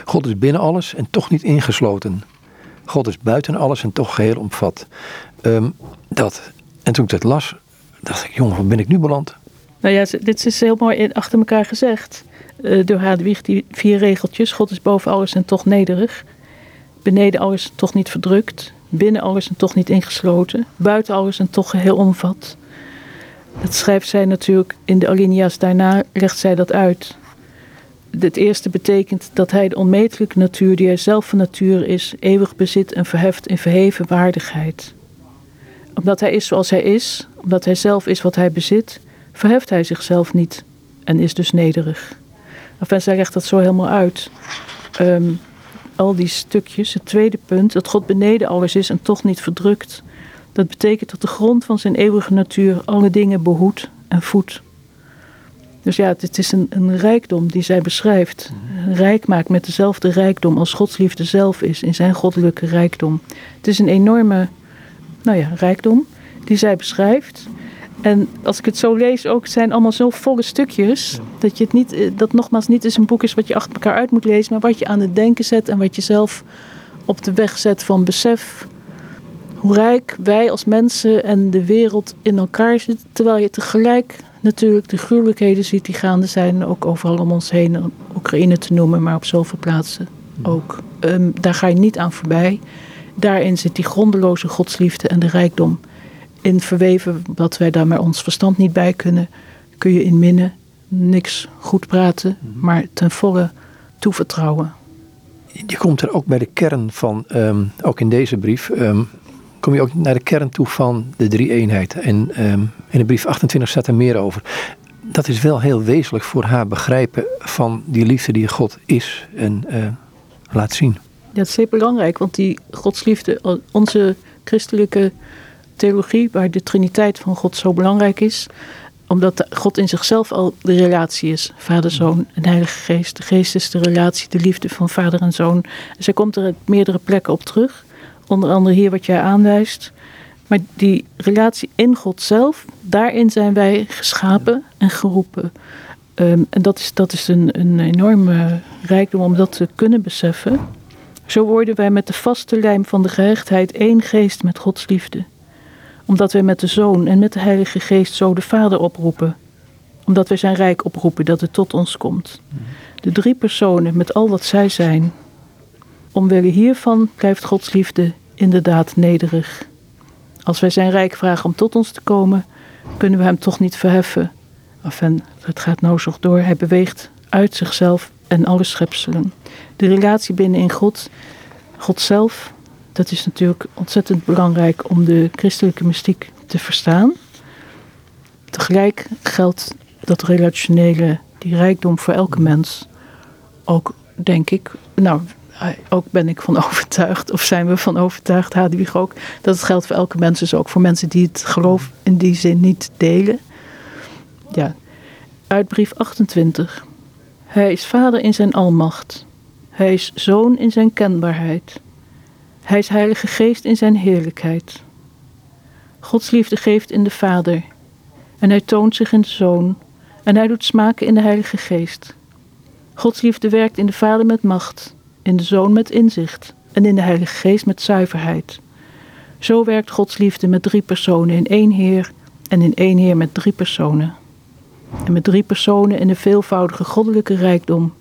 God is binnen alles en toch niet ingesloten. God is buiten alles en toch geheel omvat. Um, dat. En toen ik dat las, dacht ik, jongen, waar ben ik nu beland? Nou ja, dit is heel mooi achter elkaar gezegd. Uh, door Hadewig, die vier regeltjes. God is boven alles en toch nederig. Beneden alles en toch niet verdrukt binnen alles en toch niet ingesloten, buiten alles en toch geheel omvat. Dat schrijft zij natuurlijk in de alinea's daarna, legt zij dat uit. Het eerste betekent dat hij de onmetelijke natuur, die hij zelf van nature is, eeuwig bezit en verheft in verheven waardigheid. Omdat hij is zoals hij is, omdat hij zelf is wat hij bezit, verheft hij zichzelf niet en is dus nederig. Enfin, zij legt dat zo helemaal uit. Um, al die stukjes. Het tweede punt, dat God beneden alles is en toch niet verdrukt. Dat betekent dat de grond van zijn eeuwige natuur alle dingen behoedt en voedt. Dus ja, het, is een, een, rijkdom die zij beschrijft. Rijk maakt met dezelfde rijkdom als Gods liefde zelf is in zijn goddelijke rijkdom. Het is een enorme nou ja, rijkdom die zij beschrijft. En als ik het zo lees, ook, zijn allemaal zo volle stukjes. Dat je het niet, eh, dat nogmaals niet eens een boek is wat je achter elkaar uit moet lezen, maar wat je aan het denken zet en wat je zelf op de weg zet van besef hoe rijk wij als mensen en de wereld in elkaar zitten. Terwijl je tegelijk natuurlijk de gruwelijkheden ziet die gaande zijn, ook overal om ons heen, Oekraïne te noemen, maar op zoveel plaatsen ook. Ehm, daar ga je niet aan voorbij. Daarin zit die grondeloze godsliefde en de rijkdom in verweven, wat wij daar maar ons verstand niet bij kunnen, kun je in minnen niks goed praten, mhm. maar ten volle toevertrouwen. Je komt er ook bij de kern van, ehm, ook in deze brief, ehm, kom je ook naar de kern toe van de drie eenheid. En ehm, in de brief 28 staat er meer over. Dat is wel heel wezenlijk voor haar begrijpen van die liefde die God is en uh, laat zien. Ja, dat is zeer belangrijk, want die godsliefde, onze christelijke theologie, waar de triniteit van God zo belangrijk is, omdat God in zichzelf al de relatie is. Vader, Zoon en Heilige Geest. De Geest is de relatie, de liefde van vader en zoon. Zij komt er op meerdere plekken op terug. Onder andere hier wat jij aanwijst. Maar die relatie in God zelf, daarin zijn wij geschapen en geroepen. Ehm, en dat is, dat is een, een enorme rijkdom om dat te kunnen beseffen. Zo worden wij met de vaste lijm van de gehechtheid één geest met Gods liefde omdat wij met de Zoon en met de Heilige Geest zo de Vader oproepen. Omdat wij zijn rijk oproepen dat het tot ons komt. De drie personen met al wat zij zijn. Omwille hiervan blijft Gods liefde inderdaad nederig. Als wij zijn rijk vragen om tot ons te komen, kunnen we hem toch niet verheffen. Enfin, het gaat nou zo door. Hij beweegt uit zichzelf en alle schepselen. De relatie binnen in God, God zelf, dat is natuurlijk ontzettend belangrijk om de christelijke mystiek te verstaan. Tegelijk geldt dat relationele, die rijkdom voor elke mens, ook denk ik, nou, ook ben ik van *laughs* overtuigd, of zijn we van overtuigd, Hadewig ook, dat het geldt voor elke mens, dus ook voor mensen die het geloof in die zin niet delen. Ja, uit brief 28. Hij is vader in zijn almacht. Hij is zoon in zijn kenbaarheid. Hij is Heilige Geest in zijn heerlijkheid. Gods liefde geeft in de Vader. En hij toont zich in de Zoon. En hij doet smaken in de Heilige Geest. Gods liefde werkt in de Vader met macht, in de Zoon met inzicht en in de Heilige Geest met zuiverheid. Zo werkt Gods liefde met drie personen in één Heer en in één Heer met drie personen. En met drie personen in de veelvoudige goddelijke rijkdom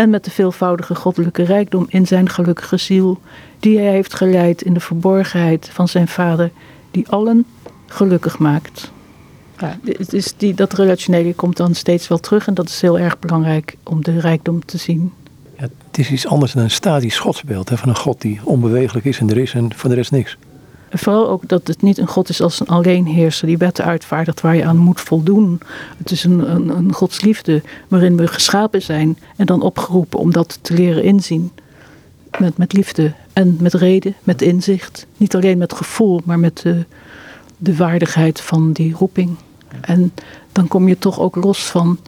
en met de veelvoudige goddelijke rijkdom in zijn gelukkige ziel, die hij heeft geleid in de verborgenheid van zijn Vader, die allen gelukkig maakt. Ja, is die, dat relationele komt dan steeds wel terug en dat is heel erg belangrijk om de rijkdom te zien. Ja, het is iets anders dan een statisch godsbeeld hè, van een God die onbewegelijk is en er is en voor de rest niks. Vooral ook dat het niet een God is als een alleenheerser die wetten uitvaardigt waar je aan moet voldoen. Het is een, een, een godsliefde waarin we geschapen zijn en dan opgeroepen om dat te leren inzien. Met, met liefde en met reden, met inzicht. Niet alleen met gevoel, maar met de, de waardigheid van die roeping. En dan kom je toch ook los van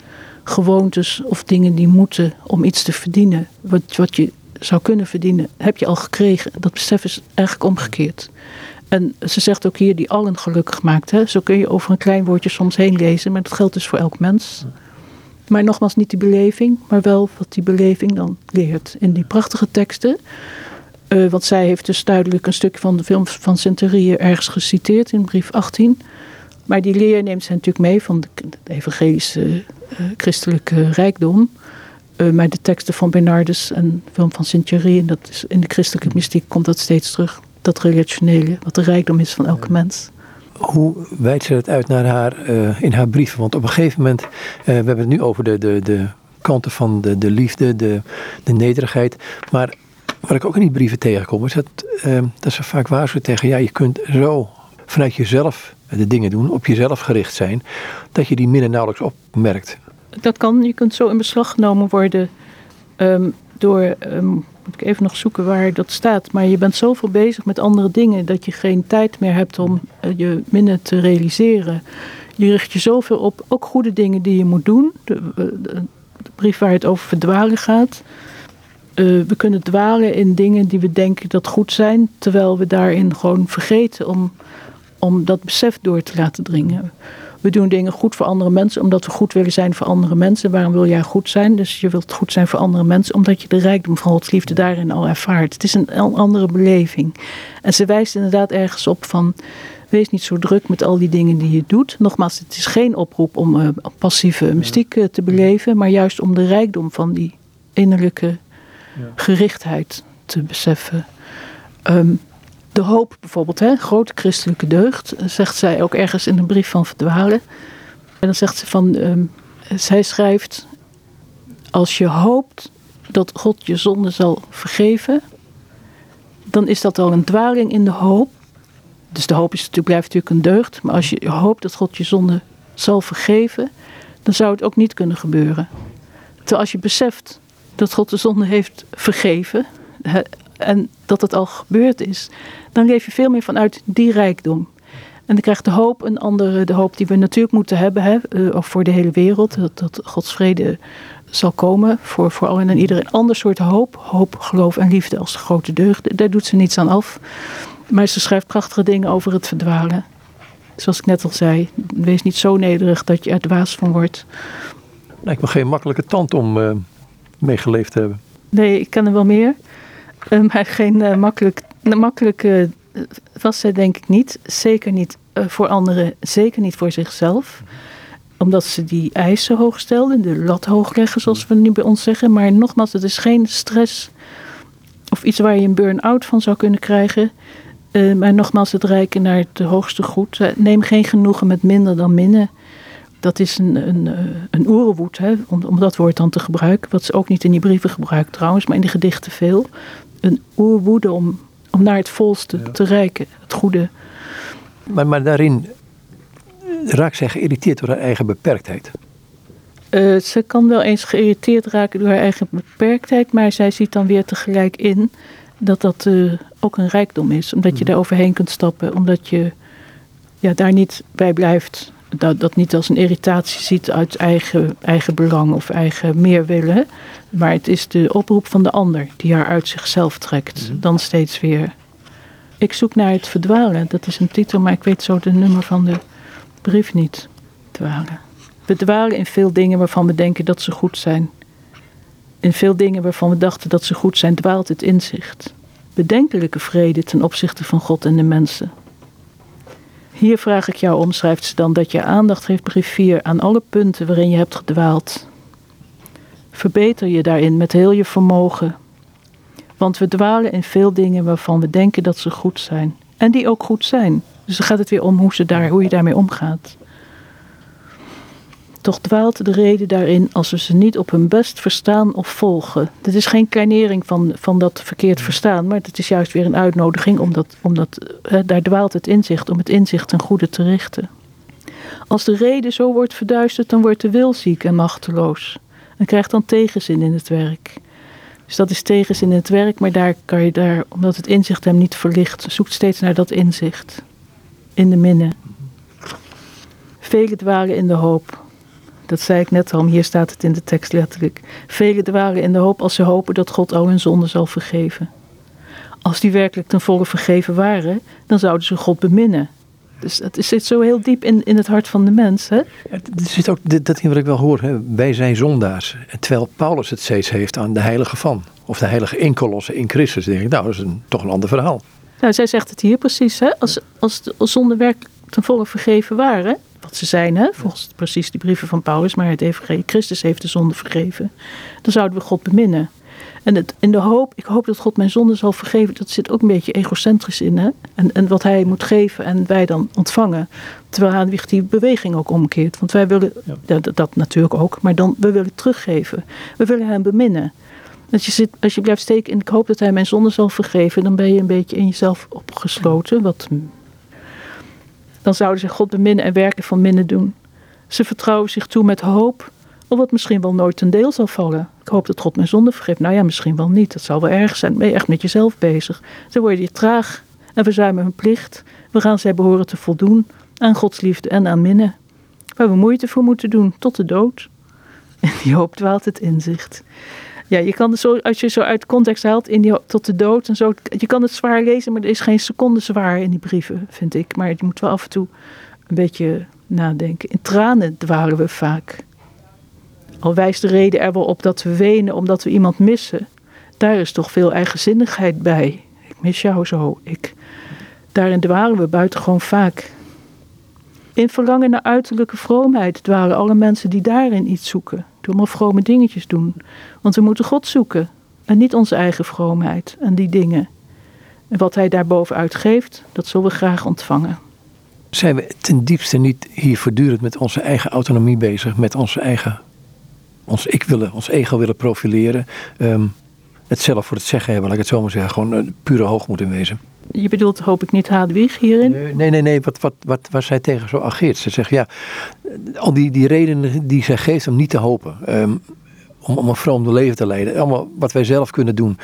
gewoontes of dingen die moeten om iets te verdienen. Wat, wat je zou kunnen verdienen, heb je al gekregen. Dat besef is eigenlijk omgekeerd. En ze zegt ook hier die allen gelukkig maakt. Zo kun je over een klein woordje soms heen lezen, maar dat geldt dus voor elk mens. Maar nogmaals, niet die beleving, maar wel wat die beleving dan leert. In die prachtige teksten. Uh, want zij heeft dus duidelijk een stukje van de film van Centurië ergens geciteerd in brief 18. Maar die leer neemt zij natuurlijk mee van de, evangelische uh, christelijke rijkdom. Uh, maar de teksten van Bernardus en de film van Centurië, en dat is in de christelijke mystiek komt dat steeds terug dat relationele, wat de rijkdom is van elke mens. Hoe wijdt ze het uit naar haar, uh, in haar brieven? Want op een gegeven moment, uh, we hebben het nu over de, de, de kanten van de, de liefde, de, de nederigheid. Maar wat ik ook in die brieven tegenkom, is dat, uh, dat ze vaak waarschuwen tegen, ja, je kunt zo vanuit jezelf de dingen doen, op jezelf gericht zijn, dat je die minder nauwelijks opmerkt. Dat kan, je kunt zo in beslag genomen worden um, door um, moet ik even nog zoeken waar dat staat. Maar je bent zoveel bezig met andere dingen dat je geen tijd meer hebt om eh, je minnen te realiseren. Die richt je zoveel op. Ook goede dingen die je moet doen. De, de brief waar het over verdwalen gaat. Uh, we kunnen dwalen in dingen die we denken dat goed zijn. Terwijl we daarin gewoon vergeten om, om dat besef door te laten dringen. We doen dingen goed voor andere mensen omdat we goed willen zijn voor andere mensen. Waarom wil jij goed zijn? Dus je wilt goed zijn voor andere mensen omdat je de rijkdom van Gods liefde daarin al ervaart. Het is een andere beleving. En ze wijst inderdaad ergens op van. Wees niet zo druk met al die dingen die je doet. Nogmaals, het is geen oproep om uh, passieve mystiek uh, te beleven, maar juist om de rijkdom van die innerlijke gerichtheid te beseffen. Um, de hoop bijvoorbeeld, hè, grote christelijke deugd, zegt zij ook ergens in een brief van verdwalen. En dan zegt ze van, um, zij schrijft, als je hoopt dat God je zonde zal vergeven, dan is dat al een dwaling in de hoop. Dus de hoop is natuurlijk, blijft natuurlijk een deugd, maar als je hoopt dat God je zonde zal vergeven, dan zou het ook niet kunnen gebeuren. Terwijl als je beseft dat God de zonde heeft vergeven, en dat het al gebeurd is, dan leef je veel meer vanuit die rijkdom. En dan krijgt de hoop een andere, de hoop die we natuurlijk moeten hebben, hè, uh, voor de hele wereld, dat, dat Gods vrede zal komen voor, voor allen en iedereen. Een ander soort hoop, hoop, geloof en liefde als de grote deugd. Daar doet ze niets aan af. Maar ze schrijft prachtige dingen over het verdwalen. Zoals ik net al zei, wees niet zo nederig dat je er dwaas van wordt. Lijkt me geen makkelijke tand om uh, meegeleefd te hebben. Nee, ik ken er wel meer. Uh, maar geen uh, makkelijk, makkelijke was zij denk ik niet. Zeker niet voor anderen, zeker niet voor zichzelf. Omdat ze die eisen hoog stelden, de lat hoog leggen, zoals we nu bij ons zeggen. Maar nogmaals, het is geen stress of iets waar je een burn-out van zou kunnen krijgen. Maar nogmaals, het reiken naar het hoogste goed. neem geen genoegen met minder dan minnen. Dat is een, een, een oerenwoed, hè, om, om dat woord dan te gebruiken. Wat ze ook niet in die brieven gebruikt trouwens, maar in die gedichten veel. Een oerwoede om, om naar het volste ja. te reiken, het goede. Maar, maar daarin raakt zij geïrriteerd door haar eigen beperktheid. Uh, ze kan wel eens geïrriteerd raken door haar eigen beperktheid, maar zij ziet dan weer tegelijk in dat dat uh, ook een rijkdom is. Omdat je daar overheen kunt stappen, omdat je ja, daar niet bij blijft dat, dat niet als een irritatie ziet uit eigen, eigen belang of eigen meerwillen. Maar het is de oproep van de ander die haar uit zichzelf trekt. Mm-hmm. Dan steeds weer. Ik zoek naar het verdwalen. Dat is een titel, maar ik weet zo de nummer van de brief niet. Dwalen. We dwalen in veel dingen waarvan we denken dat ze goed zijn. In veel dingen waarvan we dachten dat ze goed zijn, dwaalt het inzicht. Bedenkelijke vrede ten opzichte van God en de mensen. Hier vraag ik jou om, schrijft ze dan, dat je aandacht geeft, brief 4, aan alle punten waarin je hebt gedwaald. Verbeter je daarin met heel je vermogen. Want we dwalen in veel dingen waarvan we denken dat ze goed zijn. En die ook goed zijn. Dus dan gaat het weer om hoe, ze daar, hoe je daarmee omgaat. Toch dwaalt de reden daarin als we ze niet op hun best verstaan of volgen. Dit is geen kleinering van, van dat verkeerd verstaan, maar het is juist weer een uitnodiging omdat, omdat eh, daar dwaalt het inzicht om het inzicht ten goede te richten. Als de reden zo wordt verduisterd, dan wordt de wil ziek en machteloos en krijgt dan tegenzin in het werk. Dus dat is tegenzin in het werk, maar daar kan je daar, omdat het inzicht hem niet verlicht, zoekt steeds naar dat inzicht in de minne. Velen dwalen in de hoop. Dat zei ik net al, hier staat het in de tekst letterlijk. Velen dwalen in de hoop als ze hopen dat God al hun zonden zal vergeven. Als die werkelijk ten volle vergeven waren, dan zouden ze God beminnen. Dus het zit zo heel diep in, in het hart van de mens. Hè? Er zit ook dat wat ik wel hoor. Hè. Wij zijn zondaars. Terwijl Paulus het steeds heeft aan de heilige van. Of de heilige inkolossen in Christus. Denk ik, nou, dat is een, toch een ander verhaal. Nou, zij zegt het hier precies. Hè? Als, als de zonden werkelijk ten volle vergeven waren, wat ze zijn, hè, volgens precies die brieven van Paulus, maar het evangelie Christus heeft de zonde vergeven, dan zouden we God beminnen. En het, in de hoop, ik hoop dat God mijn zonde zal vergeven, dat zit ook een beetje egocentrisch in. Hè? En, en wat hij moet geven en wij dan ontvangen. Terwijl Hadewig die beweging ook omkeert. Want wij willen, ja. dat, dat, natuurlijk ook, maar dan we willen teruggeven. We willen hem beminnen. Als je, zit, als je blijft steken in ik hoop dat hij mijn zonde zal vergeven, dan ben je een beetje in jezelf opgesloten. Wat dan zouden ze God beminnen en werken van minnen doen. Ze vertrouwen zich toe met hoop, of wat misschien wel nooit ten deel zal vallen. Ik hoop dat God mijn zonde vergeeft. Nou ja, misschien wel niet. Dat zal wel erg zijn. Ben je echt met jezelf bezig. Ze worden hier traag en verzuimen hun plicht. We gaan zij behoren te voldoen aan Gods liefde en aan minnen. Waar we moeite voor moeten doen, tot de dood. En *laughs* die hoop dwaalt het inzicht. Ja, je kan het zo, als je zo uit context haalt, in die, tot de dood en zo. Je kan het zwaar lezen, maar er is geen seconde zwaar in die brieven, vind ik. Maar je moet wel af en toe een beetje nadenken. In tranen dwalen we vaak. Al wijst de reden er wel op dat we wenen omdat we iemand missen. Daar is toch veel eigenzinnigheid bij. Ik mis jou zo. Ik. Daarin dwalen we buitengewoon vaak. In verlangen naar uiterlijke vroomheid dwalen alle mensen die daarin iets zoeken. Door maar vrome dingetjes doen. Want we moeten God zoeken. En niet onze eigen vroomheid en die dingen. En wat hij daarbovenuit geeft, dat zullen we graag ontvangen. Zijn we ten diepste niet hier voortdurend met onze eigen autonomie bezig? Met onze eigen, ons ik willen, ons ego willen profileren? Um, het zelf voor het zeggen hebben, laat ik het zo maar zeggen. Gewoon een pure hoogmoed in wezen. Je bedoelt hoop ik niet Hadwig hierin? Nee, nee, nee. Wat, wat, wat, waar zij tegen zo ageert. Ze zegt ja, al die, die redenen die zij geeft om niet te hopen. Um, om, om een vroom leven te leiden. Allemaal wat wij zelf kunnen doen.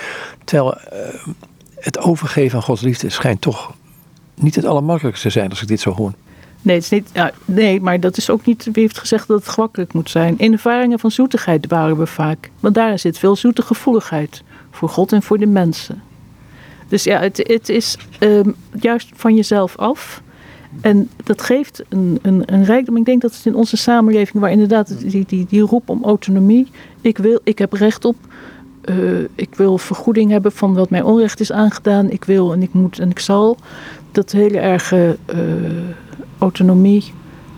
Terwijl uh, het overgeven aan Gods liefde schijnt toch niet het allermakkelijkste te zijn als ik dit zo hoor. Nee, het is niet, ja, nee, maar dat is ook niet wie heeft gezegd dat het gemakkelijk moet zijn. In ervaringen van zoetigheid waren we vaak. Want daar zit veel zoete gevoeligheid. Voor God en voor de mensen. Dus ja, het, het is um, juist van jezelf af. En dat geeft een, een, een rijkdom. Ik denk dat het in onze samenleving, waar inderdaad die, die, die roep om autonomie. Ik, wil, ik heb recht op. Uh, ik wil vergoeding hebben van wat mij onrecht is aangedaan. Ik wil en ik moet en ik zal. Dat hele erge uh, autonomie,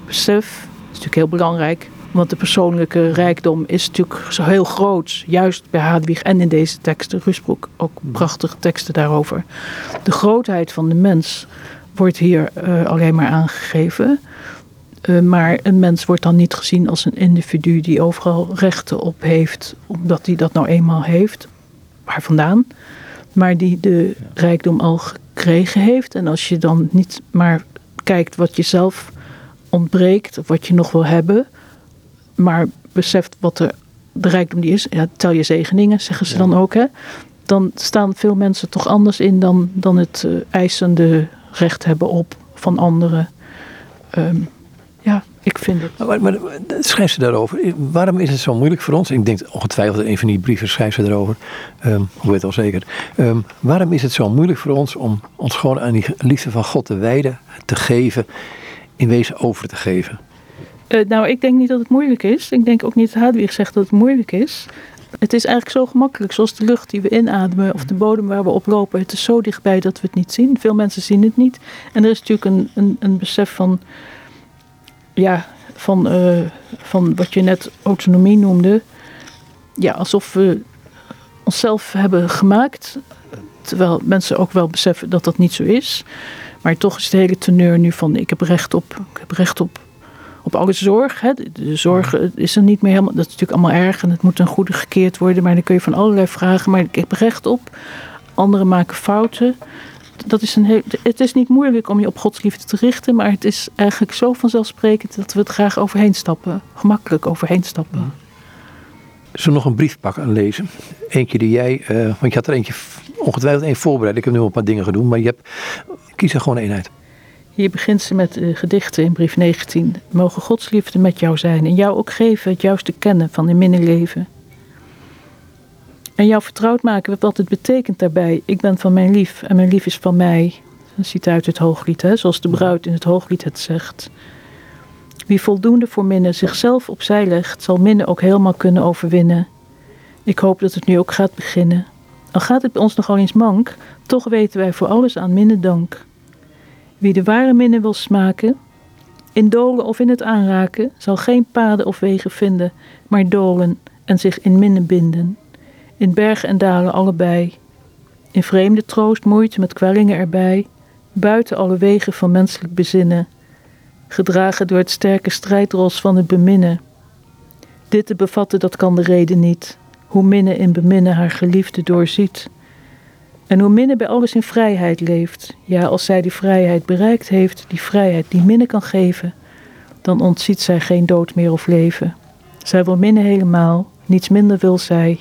besef, is natuurlijk heel belangrijk. Want de persoonlijke rijkdom is natuurlijk zo heel groot. Juist bij Hadwig en in deze teksten. Rusbroek ook prachtige teksten daarover. De grootheid van de mens wordt hier uh, alleen maar aangegeven. Uh, maar een mens wordt dan niet gezien als een individu die overal rechten op heeft, omdat hij dat nou eenmaal heeft. Waar vandaan? Maar die de rijkdom al gekregen heeft. En als je dan niet maar kijkt wat je zelf ontbreekt, of wat je nog wil hebben, maar beseft wat er, de rijkdom die is, ja, tel je zegeningen, zeggen ze dan ook, hè? dan staan veel mensen toch anders in dan, dan het uh, eisende recht hebben op van anderen. Um, ja, ik vind het. Maar, maar, schrijft ze daarover? Waarom is het zo moeilijk voor ons? Ik denk ongetwijfeld dat een van die brieven schrijft ze erover. Um, hoe weet al zeker. Um, waarom is het zo moeilijk voor ons om ons gewoon aan die liefde van God te wijden, te geven, in wezen over te geven? Uh, nou, ik denk niet dat het moeilijk is. Ik denk ook niet dat Hadwig zegt dat het moeilijk is. Het is eigenlijk zo gemakkelijk, zoals de lucht die we inademen of de bodem waar we op lopen. Het is zo dichtbij dat we het niet zien. Veel mensen zien het niet. En er is natuurlijk een, een, een besef van, ja, van, uh, van wat je net autonomie noemde. Ja, alsof we onszelf hebben gemaakt. Terwijl mensen ook wel beseffen dat dat niet zo is. Maar toch is de hele teneur nu van ik heb recht op, ik heb recht op op alle zorg. Hè. De zorg is er niet meer helemaal. Dat is natuurlijk allemaal erg en het moet ten goede gekeerd worden. Maar dan kun je van allerlei vragen. Maar ik heb recht op. Anderen maken fouten. Dat is een heel, het is niet moeilijk om je op Gods liefde te richten. Maar het is eigenlijk zo vanzelfsprekend dat we het graag overheen stappen. Gemakkelijk overheen stappen. Zullen nog een brief pakken en lezen? Eentje die jij, uh, want je had er eentje ongetwijfeld één voorbereid. Ik heb nu al een paar dingen gedaan, maar je hebt, kies er gewoon één uit. Hier begint ze met uh, gedichten in brief 19. Mogen Gods liefde met jou zijn en jou ook geven het juiste kennen van in minnenleven. En jou vertrouwd maken wat het betekent daarbij. Ik ben van mijn lief en mijn lief is van mij. Een citaat uit het hooglied, hè, zoals de bruid in het hooglied het zegt. Wie voldoende voor minnen zichzelf opzij legt, zal minnen ook helemaal kunnen overwinnen. Ik hoop dat het nu ook gaat beginnen. Al gaat het bij ons nogal eens mank, toch weten wij voor alles aan minnen dank. Wie de ware minne wil smaken, in dolen of in het aanraken, zal geen paden of wegen vinden, maar dolen en zich in minne binden. In bergen en dalen allebei. In vreemde troost, moeite met kwellingen erbij, buiten alle wegen van menselijk bezinnen, gedragen door het sterke strijdros van het beminnen. Dit te bevatten, dat kan de reden niet, hoe minne in beminnen haar geliefde doorziet. En hoe Minne bij alles in vrijheid leeft, ja, als zij die vrijheid bereikt heeft, die vrijheid die Minne kan geven, dan ontziet zij geen dood meer of leven. Zij wil Minne helemaal, niets minder wil zij.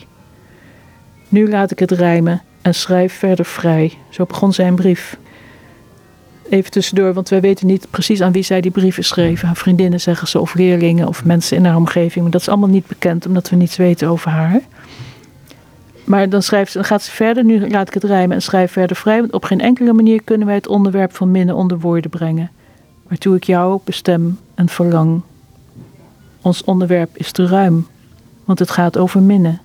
Nu laat ik het rijmen en schrijf verder vrij. Zo begon zijn brief. even tussendoor, want wij weten niet precies aan wie zij die brieven schreef. Aan vriendinnen zeggen ze, of leerlingen, of mensen in haar omgeving. Maar dat is allemaal niet bekend, omdat we niets weten over haar. Maar dan, schrijft dan gaat ze verder, nu laat ik het rijmen en schrijf verder vrij. Want op geen enkele manier kunnen wij het onderwerp van minnen onder woorden brengen. Waartoe ik jou bestem en verlang. Ons onderwerp is te ruim, want het gaat over minnen,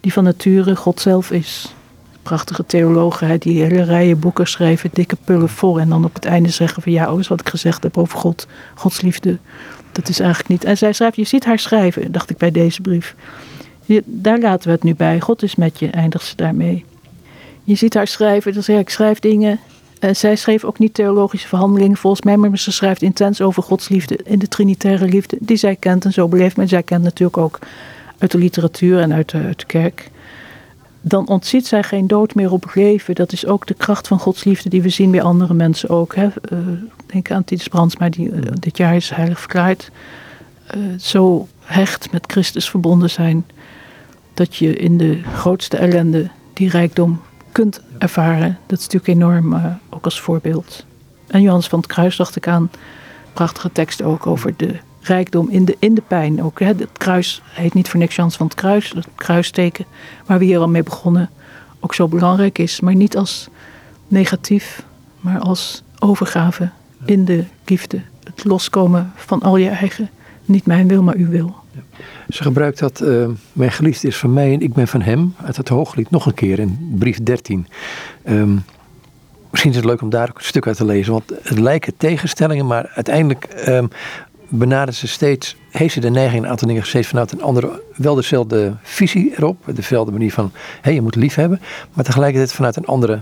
die van nature God zelf is. Prachtige theologen die hele rijen boeken schrijven, dikke pullen vol. En dan op het einde zeggen van ja, alles wat ik gezegd heb over God, Gods liefde, dat is eigenlijk niet. En zij schrijft, je ziet haar schrijven, dacht ik bij deze brief. Daar laten we het nu bij. God is met je, eindigt ze daarmee. Je ziet haar schrijven, dan zeg ik, schrijf dingen. Uh, zij schreef ook niet theologische verhandelingen volgens mij, maar ze schrijft intens over Gods liefde in de trinitaire liefde die zij kent en zo beleeft. Maar zij kent natuurlijk ook uit de literatuur en uit de, kerk. Dan ontziet zij geen dood meer op leven. Dat is ook de kracht van Gods liefde die we zien bij andere mensen ook. Hè. Uh, denk aan Titus Brandsma, die uh, dit jaar is heilig verklaard. zo hecht met Christus verbonden zijn dat je in de grootste ellende die rijkdom kunt ervaren. Dat is natuurlijk enorm, uh, ook als voorbeeld. En Johannes van het Kruis dacht ik aan, prachtige tekst ook over de rijkdom in de, in de pijn. Ook, hè. Het kruis heet niet voor niks Johannes van het Kruis, het kruisteken, waar we hier al mee begonnen, ook zo belangrijk is. Maar niet als negatief, maar als overgave in de liefde. Het loskomen van al je eigen, niet mijn wil, maar uw wil. Ze gebruikt dat uh, mijn geliefde is van mij en ik ben van hem uit het hooglied nog een keer in brief 13. Um, ehm, misschien is het leuk om daar ook een stuk uit te lezen, want het lijken tegenstellingen, maar uiteindelijk um, benadert ze steeds, heeft ze de neiging een aantal dingen steeds vanuit een andere, wel dezelfde visie erop, dezelfde manier van, hé, hey, je moet lief hebben, maar tegelijkertijd vanuit een andere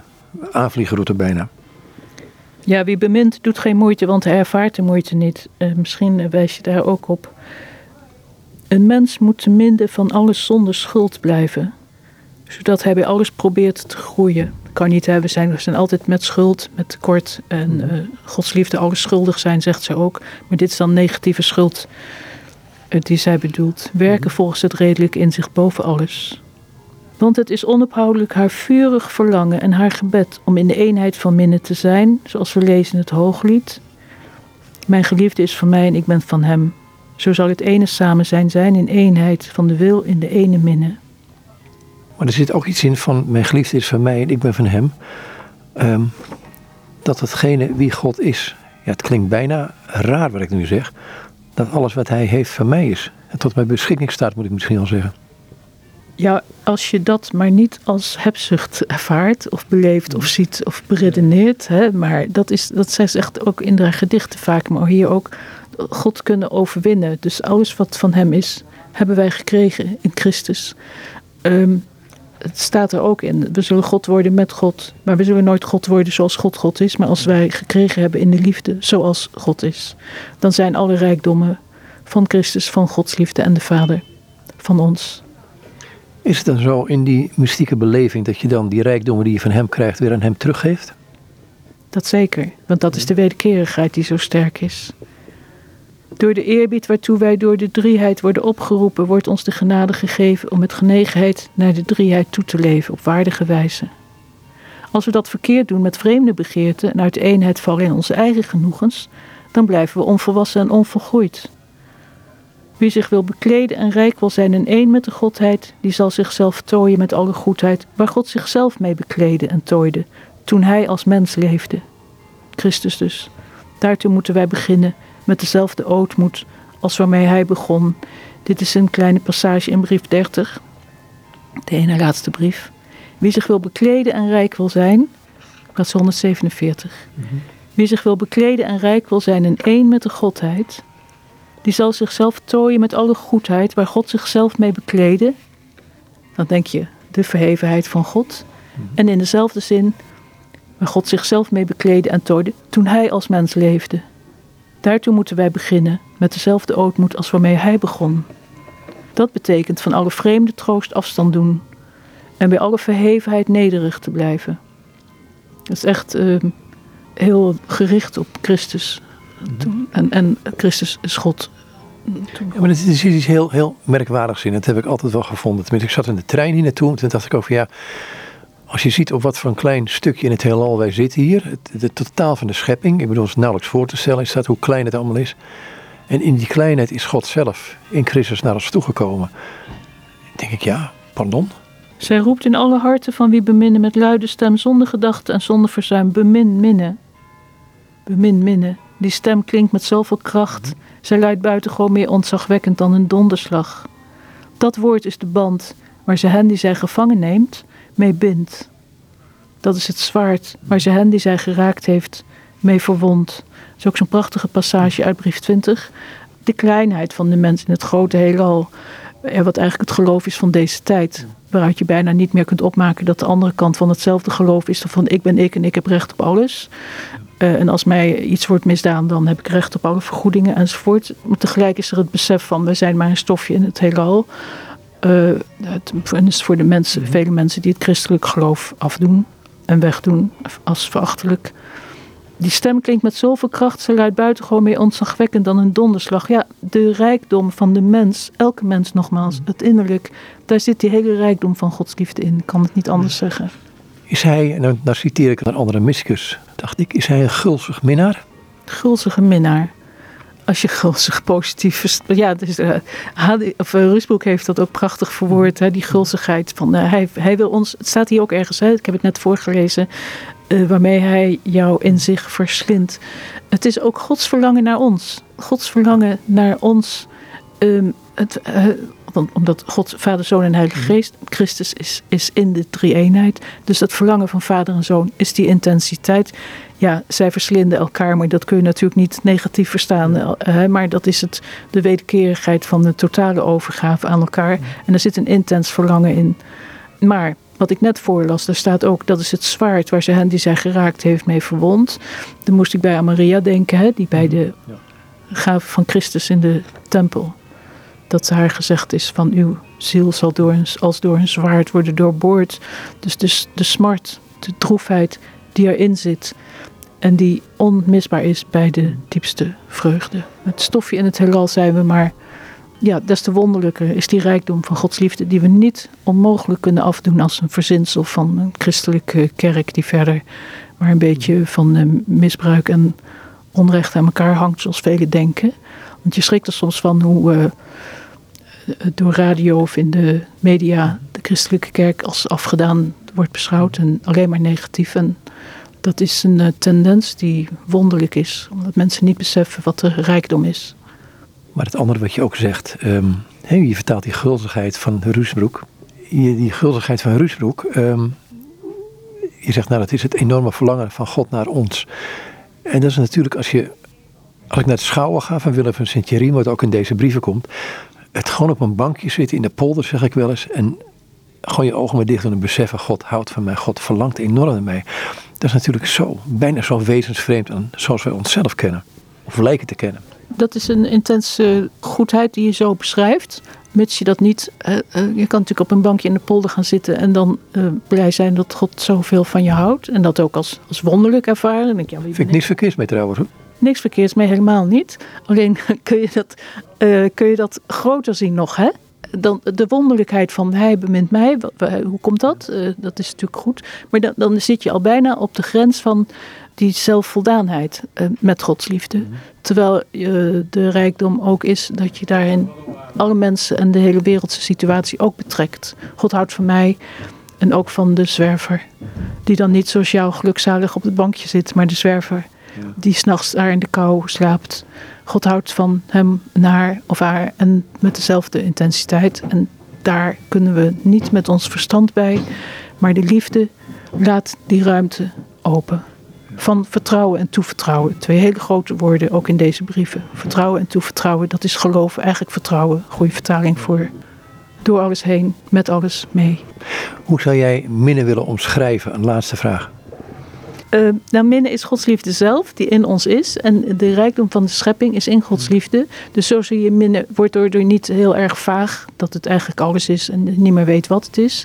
aanvliegroute bijna. Ja, wie bemint doet geen moeite, want hij ervaart de moeite niet. Uh, misschien wijs je daar ook op. Een mens moet te minder van alles zonder schuld blijven, zodat hij bij alles probeert te groeien. Kan niet hebben zijn, we zijn altijd met schuld, met tekort en uh, Gods liefde alles schuldig zijn, zegt ze ook. Maar dit is dan negatieve schuld uh, die zij bedoelt. Werken mhm. volgens het redelijke inzicht boven alles. Want het is onophoudelijk haar vurig verlangen en haar gebed om in de eenheid van minnen te zijn, zoals we lezen in het Hooglied. Mijn geliefde is van mij en ik ben van hem. Zo zal het ene samen zijn zijn in eenheid van de wil in de ene minne. Maar er zit ook iets in van mijn geliefde is van mij en ik ben van hem. Um, dat hetgene wie God is. Ja, het klinkt bijna raar wat ik nu zeg. Dat alles wat hij heeft van mij is. En tot mijn beschikking staat moet ik misschien al zeggen. Ja, als je dat maar niet als hebzucht ervaart of beleeft of ziet of beredeneert. Hè, maar dat, is, dat zegt ook in de gedichten vaak, maar hier ook God kunnen overwinnen. Dus alles wat van Hem is, hebben wij gekregen in Christus. Ehm, het staat er ook in. We zullen God worden met God. Maar we zullen nooit God worden zoals God God is. Maar als wij gekregen hebben in de liefde zoals God is. Dan zijn alle rijkdommen van Christus, van Gods liefde en de Vader van ons. Is het dan zo in die mystieke beleving dat je dan die rijkdommen die je van Hem krijgt weer aan Hem teruggeeft? Dat zeker, want dat is de wederkerigheid die zo sterk is. Door de eerbied waartoe wij door de drieheid worden opgeroepen, wordt ons de genade gegeven om met genegenheid naar de drieheid toe te leven op waardige wijze. Als we dat verkeerd doen met vreemde begeerten en uit de eenheid vallen in onze eigen genoegens, dan blijven we onvolwassen en onvolgroeid. Wie zich wil bekleden en rijk wil zijn in één met de Godheid, die zal zichzelf tooien met alle goedheid, waar God zichzelf mee bekleedde en tooide, toen hij als mens leefde. Christus dus. Daartoe moeten wij beginnen met dezelfde ootmoed als waarmee hij begon. Dit is een kleine passage in brief 30, de ene laatste brief. Wie zich wil bekleden en rijk wil zijn, bladzijde 147. Mm -hmm. Wie zich wil bekleden en rijk wil zijn in één met de Godheid, die zal zichzelf tooien met alle goedheid waar God zichzelf mee bekleedde. Dan denk je de verhevenheid van God. Mhm. En in dezelfde zin waar God zichzelf mee bekleedde en tooide toen hij als mens leefde. Daartoe moeten wij beginnen met dezelfde ootmoed als waarmee hij begon. Dat betekent van alle vreemde troost afstand doen en bij alle verhevenheid nederig te blijven. Dat is echt uh, heel gericht op Christus. Mhm. En, en Christus is God. Ja, maar er is iets heel, heel merkwaardigs in. Dat heb ik altijd wel gevonden. Tenminste, ik zat in de trein hier naartoe en toen dacht ik over ja Als je ziet op wat voor een klein stukje in het heelal wij zitten hier, het, totaal van de schepping, ik bedoel, het nauwelijks voor te stellen, dat hoe klein het allemaal is. En in die kleinheid is God zelf in Christus naar ons toegekomen. denk ik, ja, pardon? Zij roept in alle harten van wie beminnen met luide stem, zonder gedachte en zonder verzuim, bemin, minnen. Bemin, minnen. Die stem klinkt met zoveel kracht. Zij luidt buitengewoon meer ontzagwekkend dan een donderslag. Dat woord is de band waar ze hen die zij gevangen neemt, mee bindt. Dat is het zwaard waar ze hen die zij geraakt heeft, mee verwondt. Dat is ook zo'n prachtige passage uit brief 20. De kleinheid van de mens in het grote heelal. Wat eigenlijk het geloof is van deze tijd. Waaruit je bijna niet meer kunt opmaken dat de andere kant van hetzelfde geloof is. Van ik ben ik en ik heb recht op alles. Uh, en als mij iets wordt misdaan, dan heb ik recht op alle vergoedingen enzovoort. Maar tegelijk is er het besef van we zijn maar een stofje in het heelal. Uh, het is voor de mensen, mhm. vele mensen die het christelijk geloof afdoen en wegdoen als verachtelijk. Die stem klinkt met zoveel kracht, ze luidt buitengewoon meer ontzagwekkend dan een donderslag. Ja, de rijkdom van de mens, elke mens nogmaals, het innerlijk, daar zit die hele rijkdom van Gods liefde in. Ik kan het niet anders zeggen. Is hij, en dan citeer ik een andere miskus, dacht ik, is hij een gulzig minnaar? Gulzige minnaar als je gulzig positief. Ja, dus, uh, of, uh, Rusbroek heeft dat ook prachtig verwoord. Hè, die gulzigheid. Van, uh, hij, hij wil ons. Het staat hier ook ergens. Hè, ik heb het net voorgelezen. waarmee hij jou in zich verslindt. Het is ook Gods verlangen naar ons. Gods verlangen naar ons. Um, het, omdat God, Vader, Zoon en Heilige mhm. Geest, Christus is, is in de drie-eenheid. Dus dat verlangen van Vader en Zoon is die intensiteit. Ja, zij verslinden elkaar, maar dat kun je natuurlijk niet negatief verstaan. Uh, maar dat is het, de wederkerigheid van de totale overgave aan elkaar. En er zit een intens verlangen in. Maar wat ik net voorlas, daar staat ook dat is het zwaard waar ze hen die zij geraakt heeft mee verwond. Dan moest ik bij Amaria denken, hè, die bij mhm. de gave van Christus in de tempel dat haar gezegd is van uw ziel zal door als door een zwaard worden doorboord. Dus de, de smart, de droefheid die erin zit en die onmisbaar is bij de diepste vreugde. Het stofje in het heelal zijn we, maar ja, des te wonderlijker is die rijkdom van Gods liefde die we niet onmogelijk kunnen afdoen als een verzinsel van een christelijke kerk die verder maar een beetje van eh, misbruik en onrecht aan elkaar hangt zoals velen denken. Want je schrikt er soms van hoe uh, door radio of in de media de christelijke kerk als afgedaan wordt beschouwd en alleen maar negatief. En dat is een uh, tendens die wonderlijk is, omdat mensen niet beseffen wat de rijkdom is. Maar het andere wat je ook zegt, um, je vertaalt die gulzigheid van Ruusbroek. Die gulzigheid van Ruusbroek, um, je zegt nou dat is het enorme verlangen van God naar ons. En dat is natuurlijk als je als ik naar het schouwen ga van Willem van Sint-Thierry, wat ook in deze brieven komt, het gewoon op een bankje zitten in de polder, zeg ik wel eens, en gewoon je ogen maar dicht doen en beseffen, God houdt van mij, God verlangt enorm naar mij. Dat is natuurlijk zo, bijna zo wezensvreemd aan zoals wij onszelf kennen, of lijken te kennen. Dat is een intense goedheid die je zo beschrijft. Mits je dat niet. Uh, uh, je kan natuurlijk op een bankje in de polder gaan zitten en dan uh, blij zijn dat God zoveel van je houdt. En dat ook als, als wonderlijk ervaren. ik, ja, Vind ik niks verkeerds mee trouwens. Hoor niks verkeerds mee, helemaal niet. Alleen *laughs* kun je dat, uh, kun je dat groter zien nog, hè? Dan de wonderlijkheid van hij bemint mij, hoe komt dat? Uh, dat is natuurlijk goed. Maar dan, dan zit je al bijna op de grens van die zelfvoldaanheid uh, met Gods liefde. Mhm. Terwijl de rijkdom ook is dat je daarin alle mensen en de hele wereldse situatie ook betrekt. God houdt van mij en ook van de zwerver. Die dan niet zoals jou gelukzalig op het bankje zit, maar de zwerver die s'nachts daar in de kou slaapt. God houdt van hem en haar of haar en met dezelfde intensiteit. En daar kunnen we niet met ons verstand bij, maar de liefde laat die ruimte open. Van vertrouwen en toevertrouwen. Twee hele grote woorden ook in deze brieven. Vertrouwen en toevertrouwen, dat is geloven, eigenlijk vertrouwen. Goede vertaling voor door alles heen, met alles mee. Hoe zou jij minnen willen omschrijven? Een laatste vraag. Uh, nou, minnen is Gods liefde zelf, die in ons is. En de rijkdom van de schepping is in Gods liefde. Dus zo zie je minnen, wordt door niet heel erg vaag, dat het eigenlijk alles is en niet meer weet wat het is.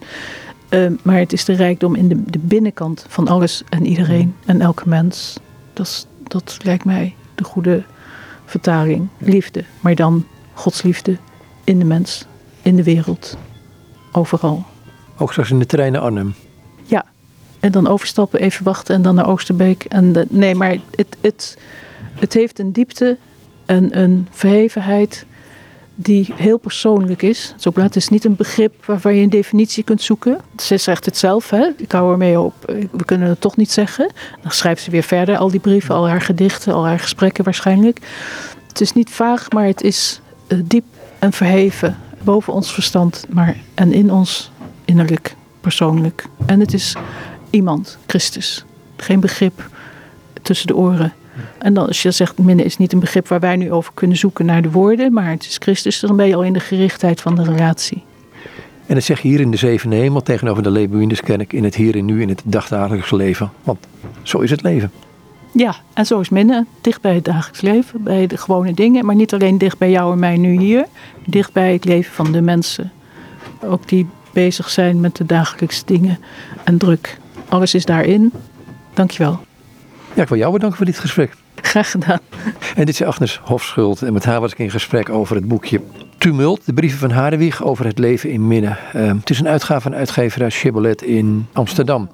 Uh, maar het is de rijkdom in de, de, binnenkant van alles en iedereen en elke mens. Dat, dat lijkt mij de goede vertaling. Liefde, maar dan Gods liefde in de mens, in de wereld, overal. Ook straks in de terreinen Arnhem. En dan overstappen, even wachten en dan naar Oosterbeek. En nee, maar het, het, het heeft een diepte en een verhevenheid die heel persoonlijk is. Het is niet een begrip waarvan je een definitie kunt zoeken. Ze zegt het zelf, hè? ik hou ermee op. We kunnen het toch niet zeggen. Dan schrijft ze weer verder al die brieven, al haar gedichten, al haar gesprekken waarschijnlijk. Het is niet vaag, maar het is eh, diep en verheven. Boven ons verstand, maar en in ons innerlijk, persoonlijk. En het is iemand, Christus. Geen begrip tussen de oren. En dan als je zegt, minnen is niet een begrip waar wij nu over kunnen zoeken naar de woorden, maar het is Christus, dan ben je al in de gerichtheid van de relatie. En dat zeg je hier in de Zevende Hemel tegenover de Lebuinuskerk in het hier en nu in het dagdagelijks leven. Want zo is het leven. Ja, en zo is minnen. Dicht bij het dagelijks leven, bij de gewone dingen. Maar niet alleen dicht bij jou en mij nu hier. Dicht bij het leven van de mensen. Ook die bezig zijn met de dagelijkse dingen en druk. Alles is daarin. Dankjewel. Ja, ik wil jou bedanken voor dit gesprek. Graag gedaan. En dit is Agnes Hofschuld. En met haar was ik in gesprek over het boekje Tumult. De brieven van Hadewig over het leven in Minnen. Eh, het is een uitgave van uitgeverij Shibboleth in Amsterdam.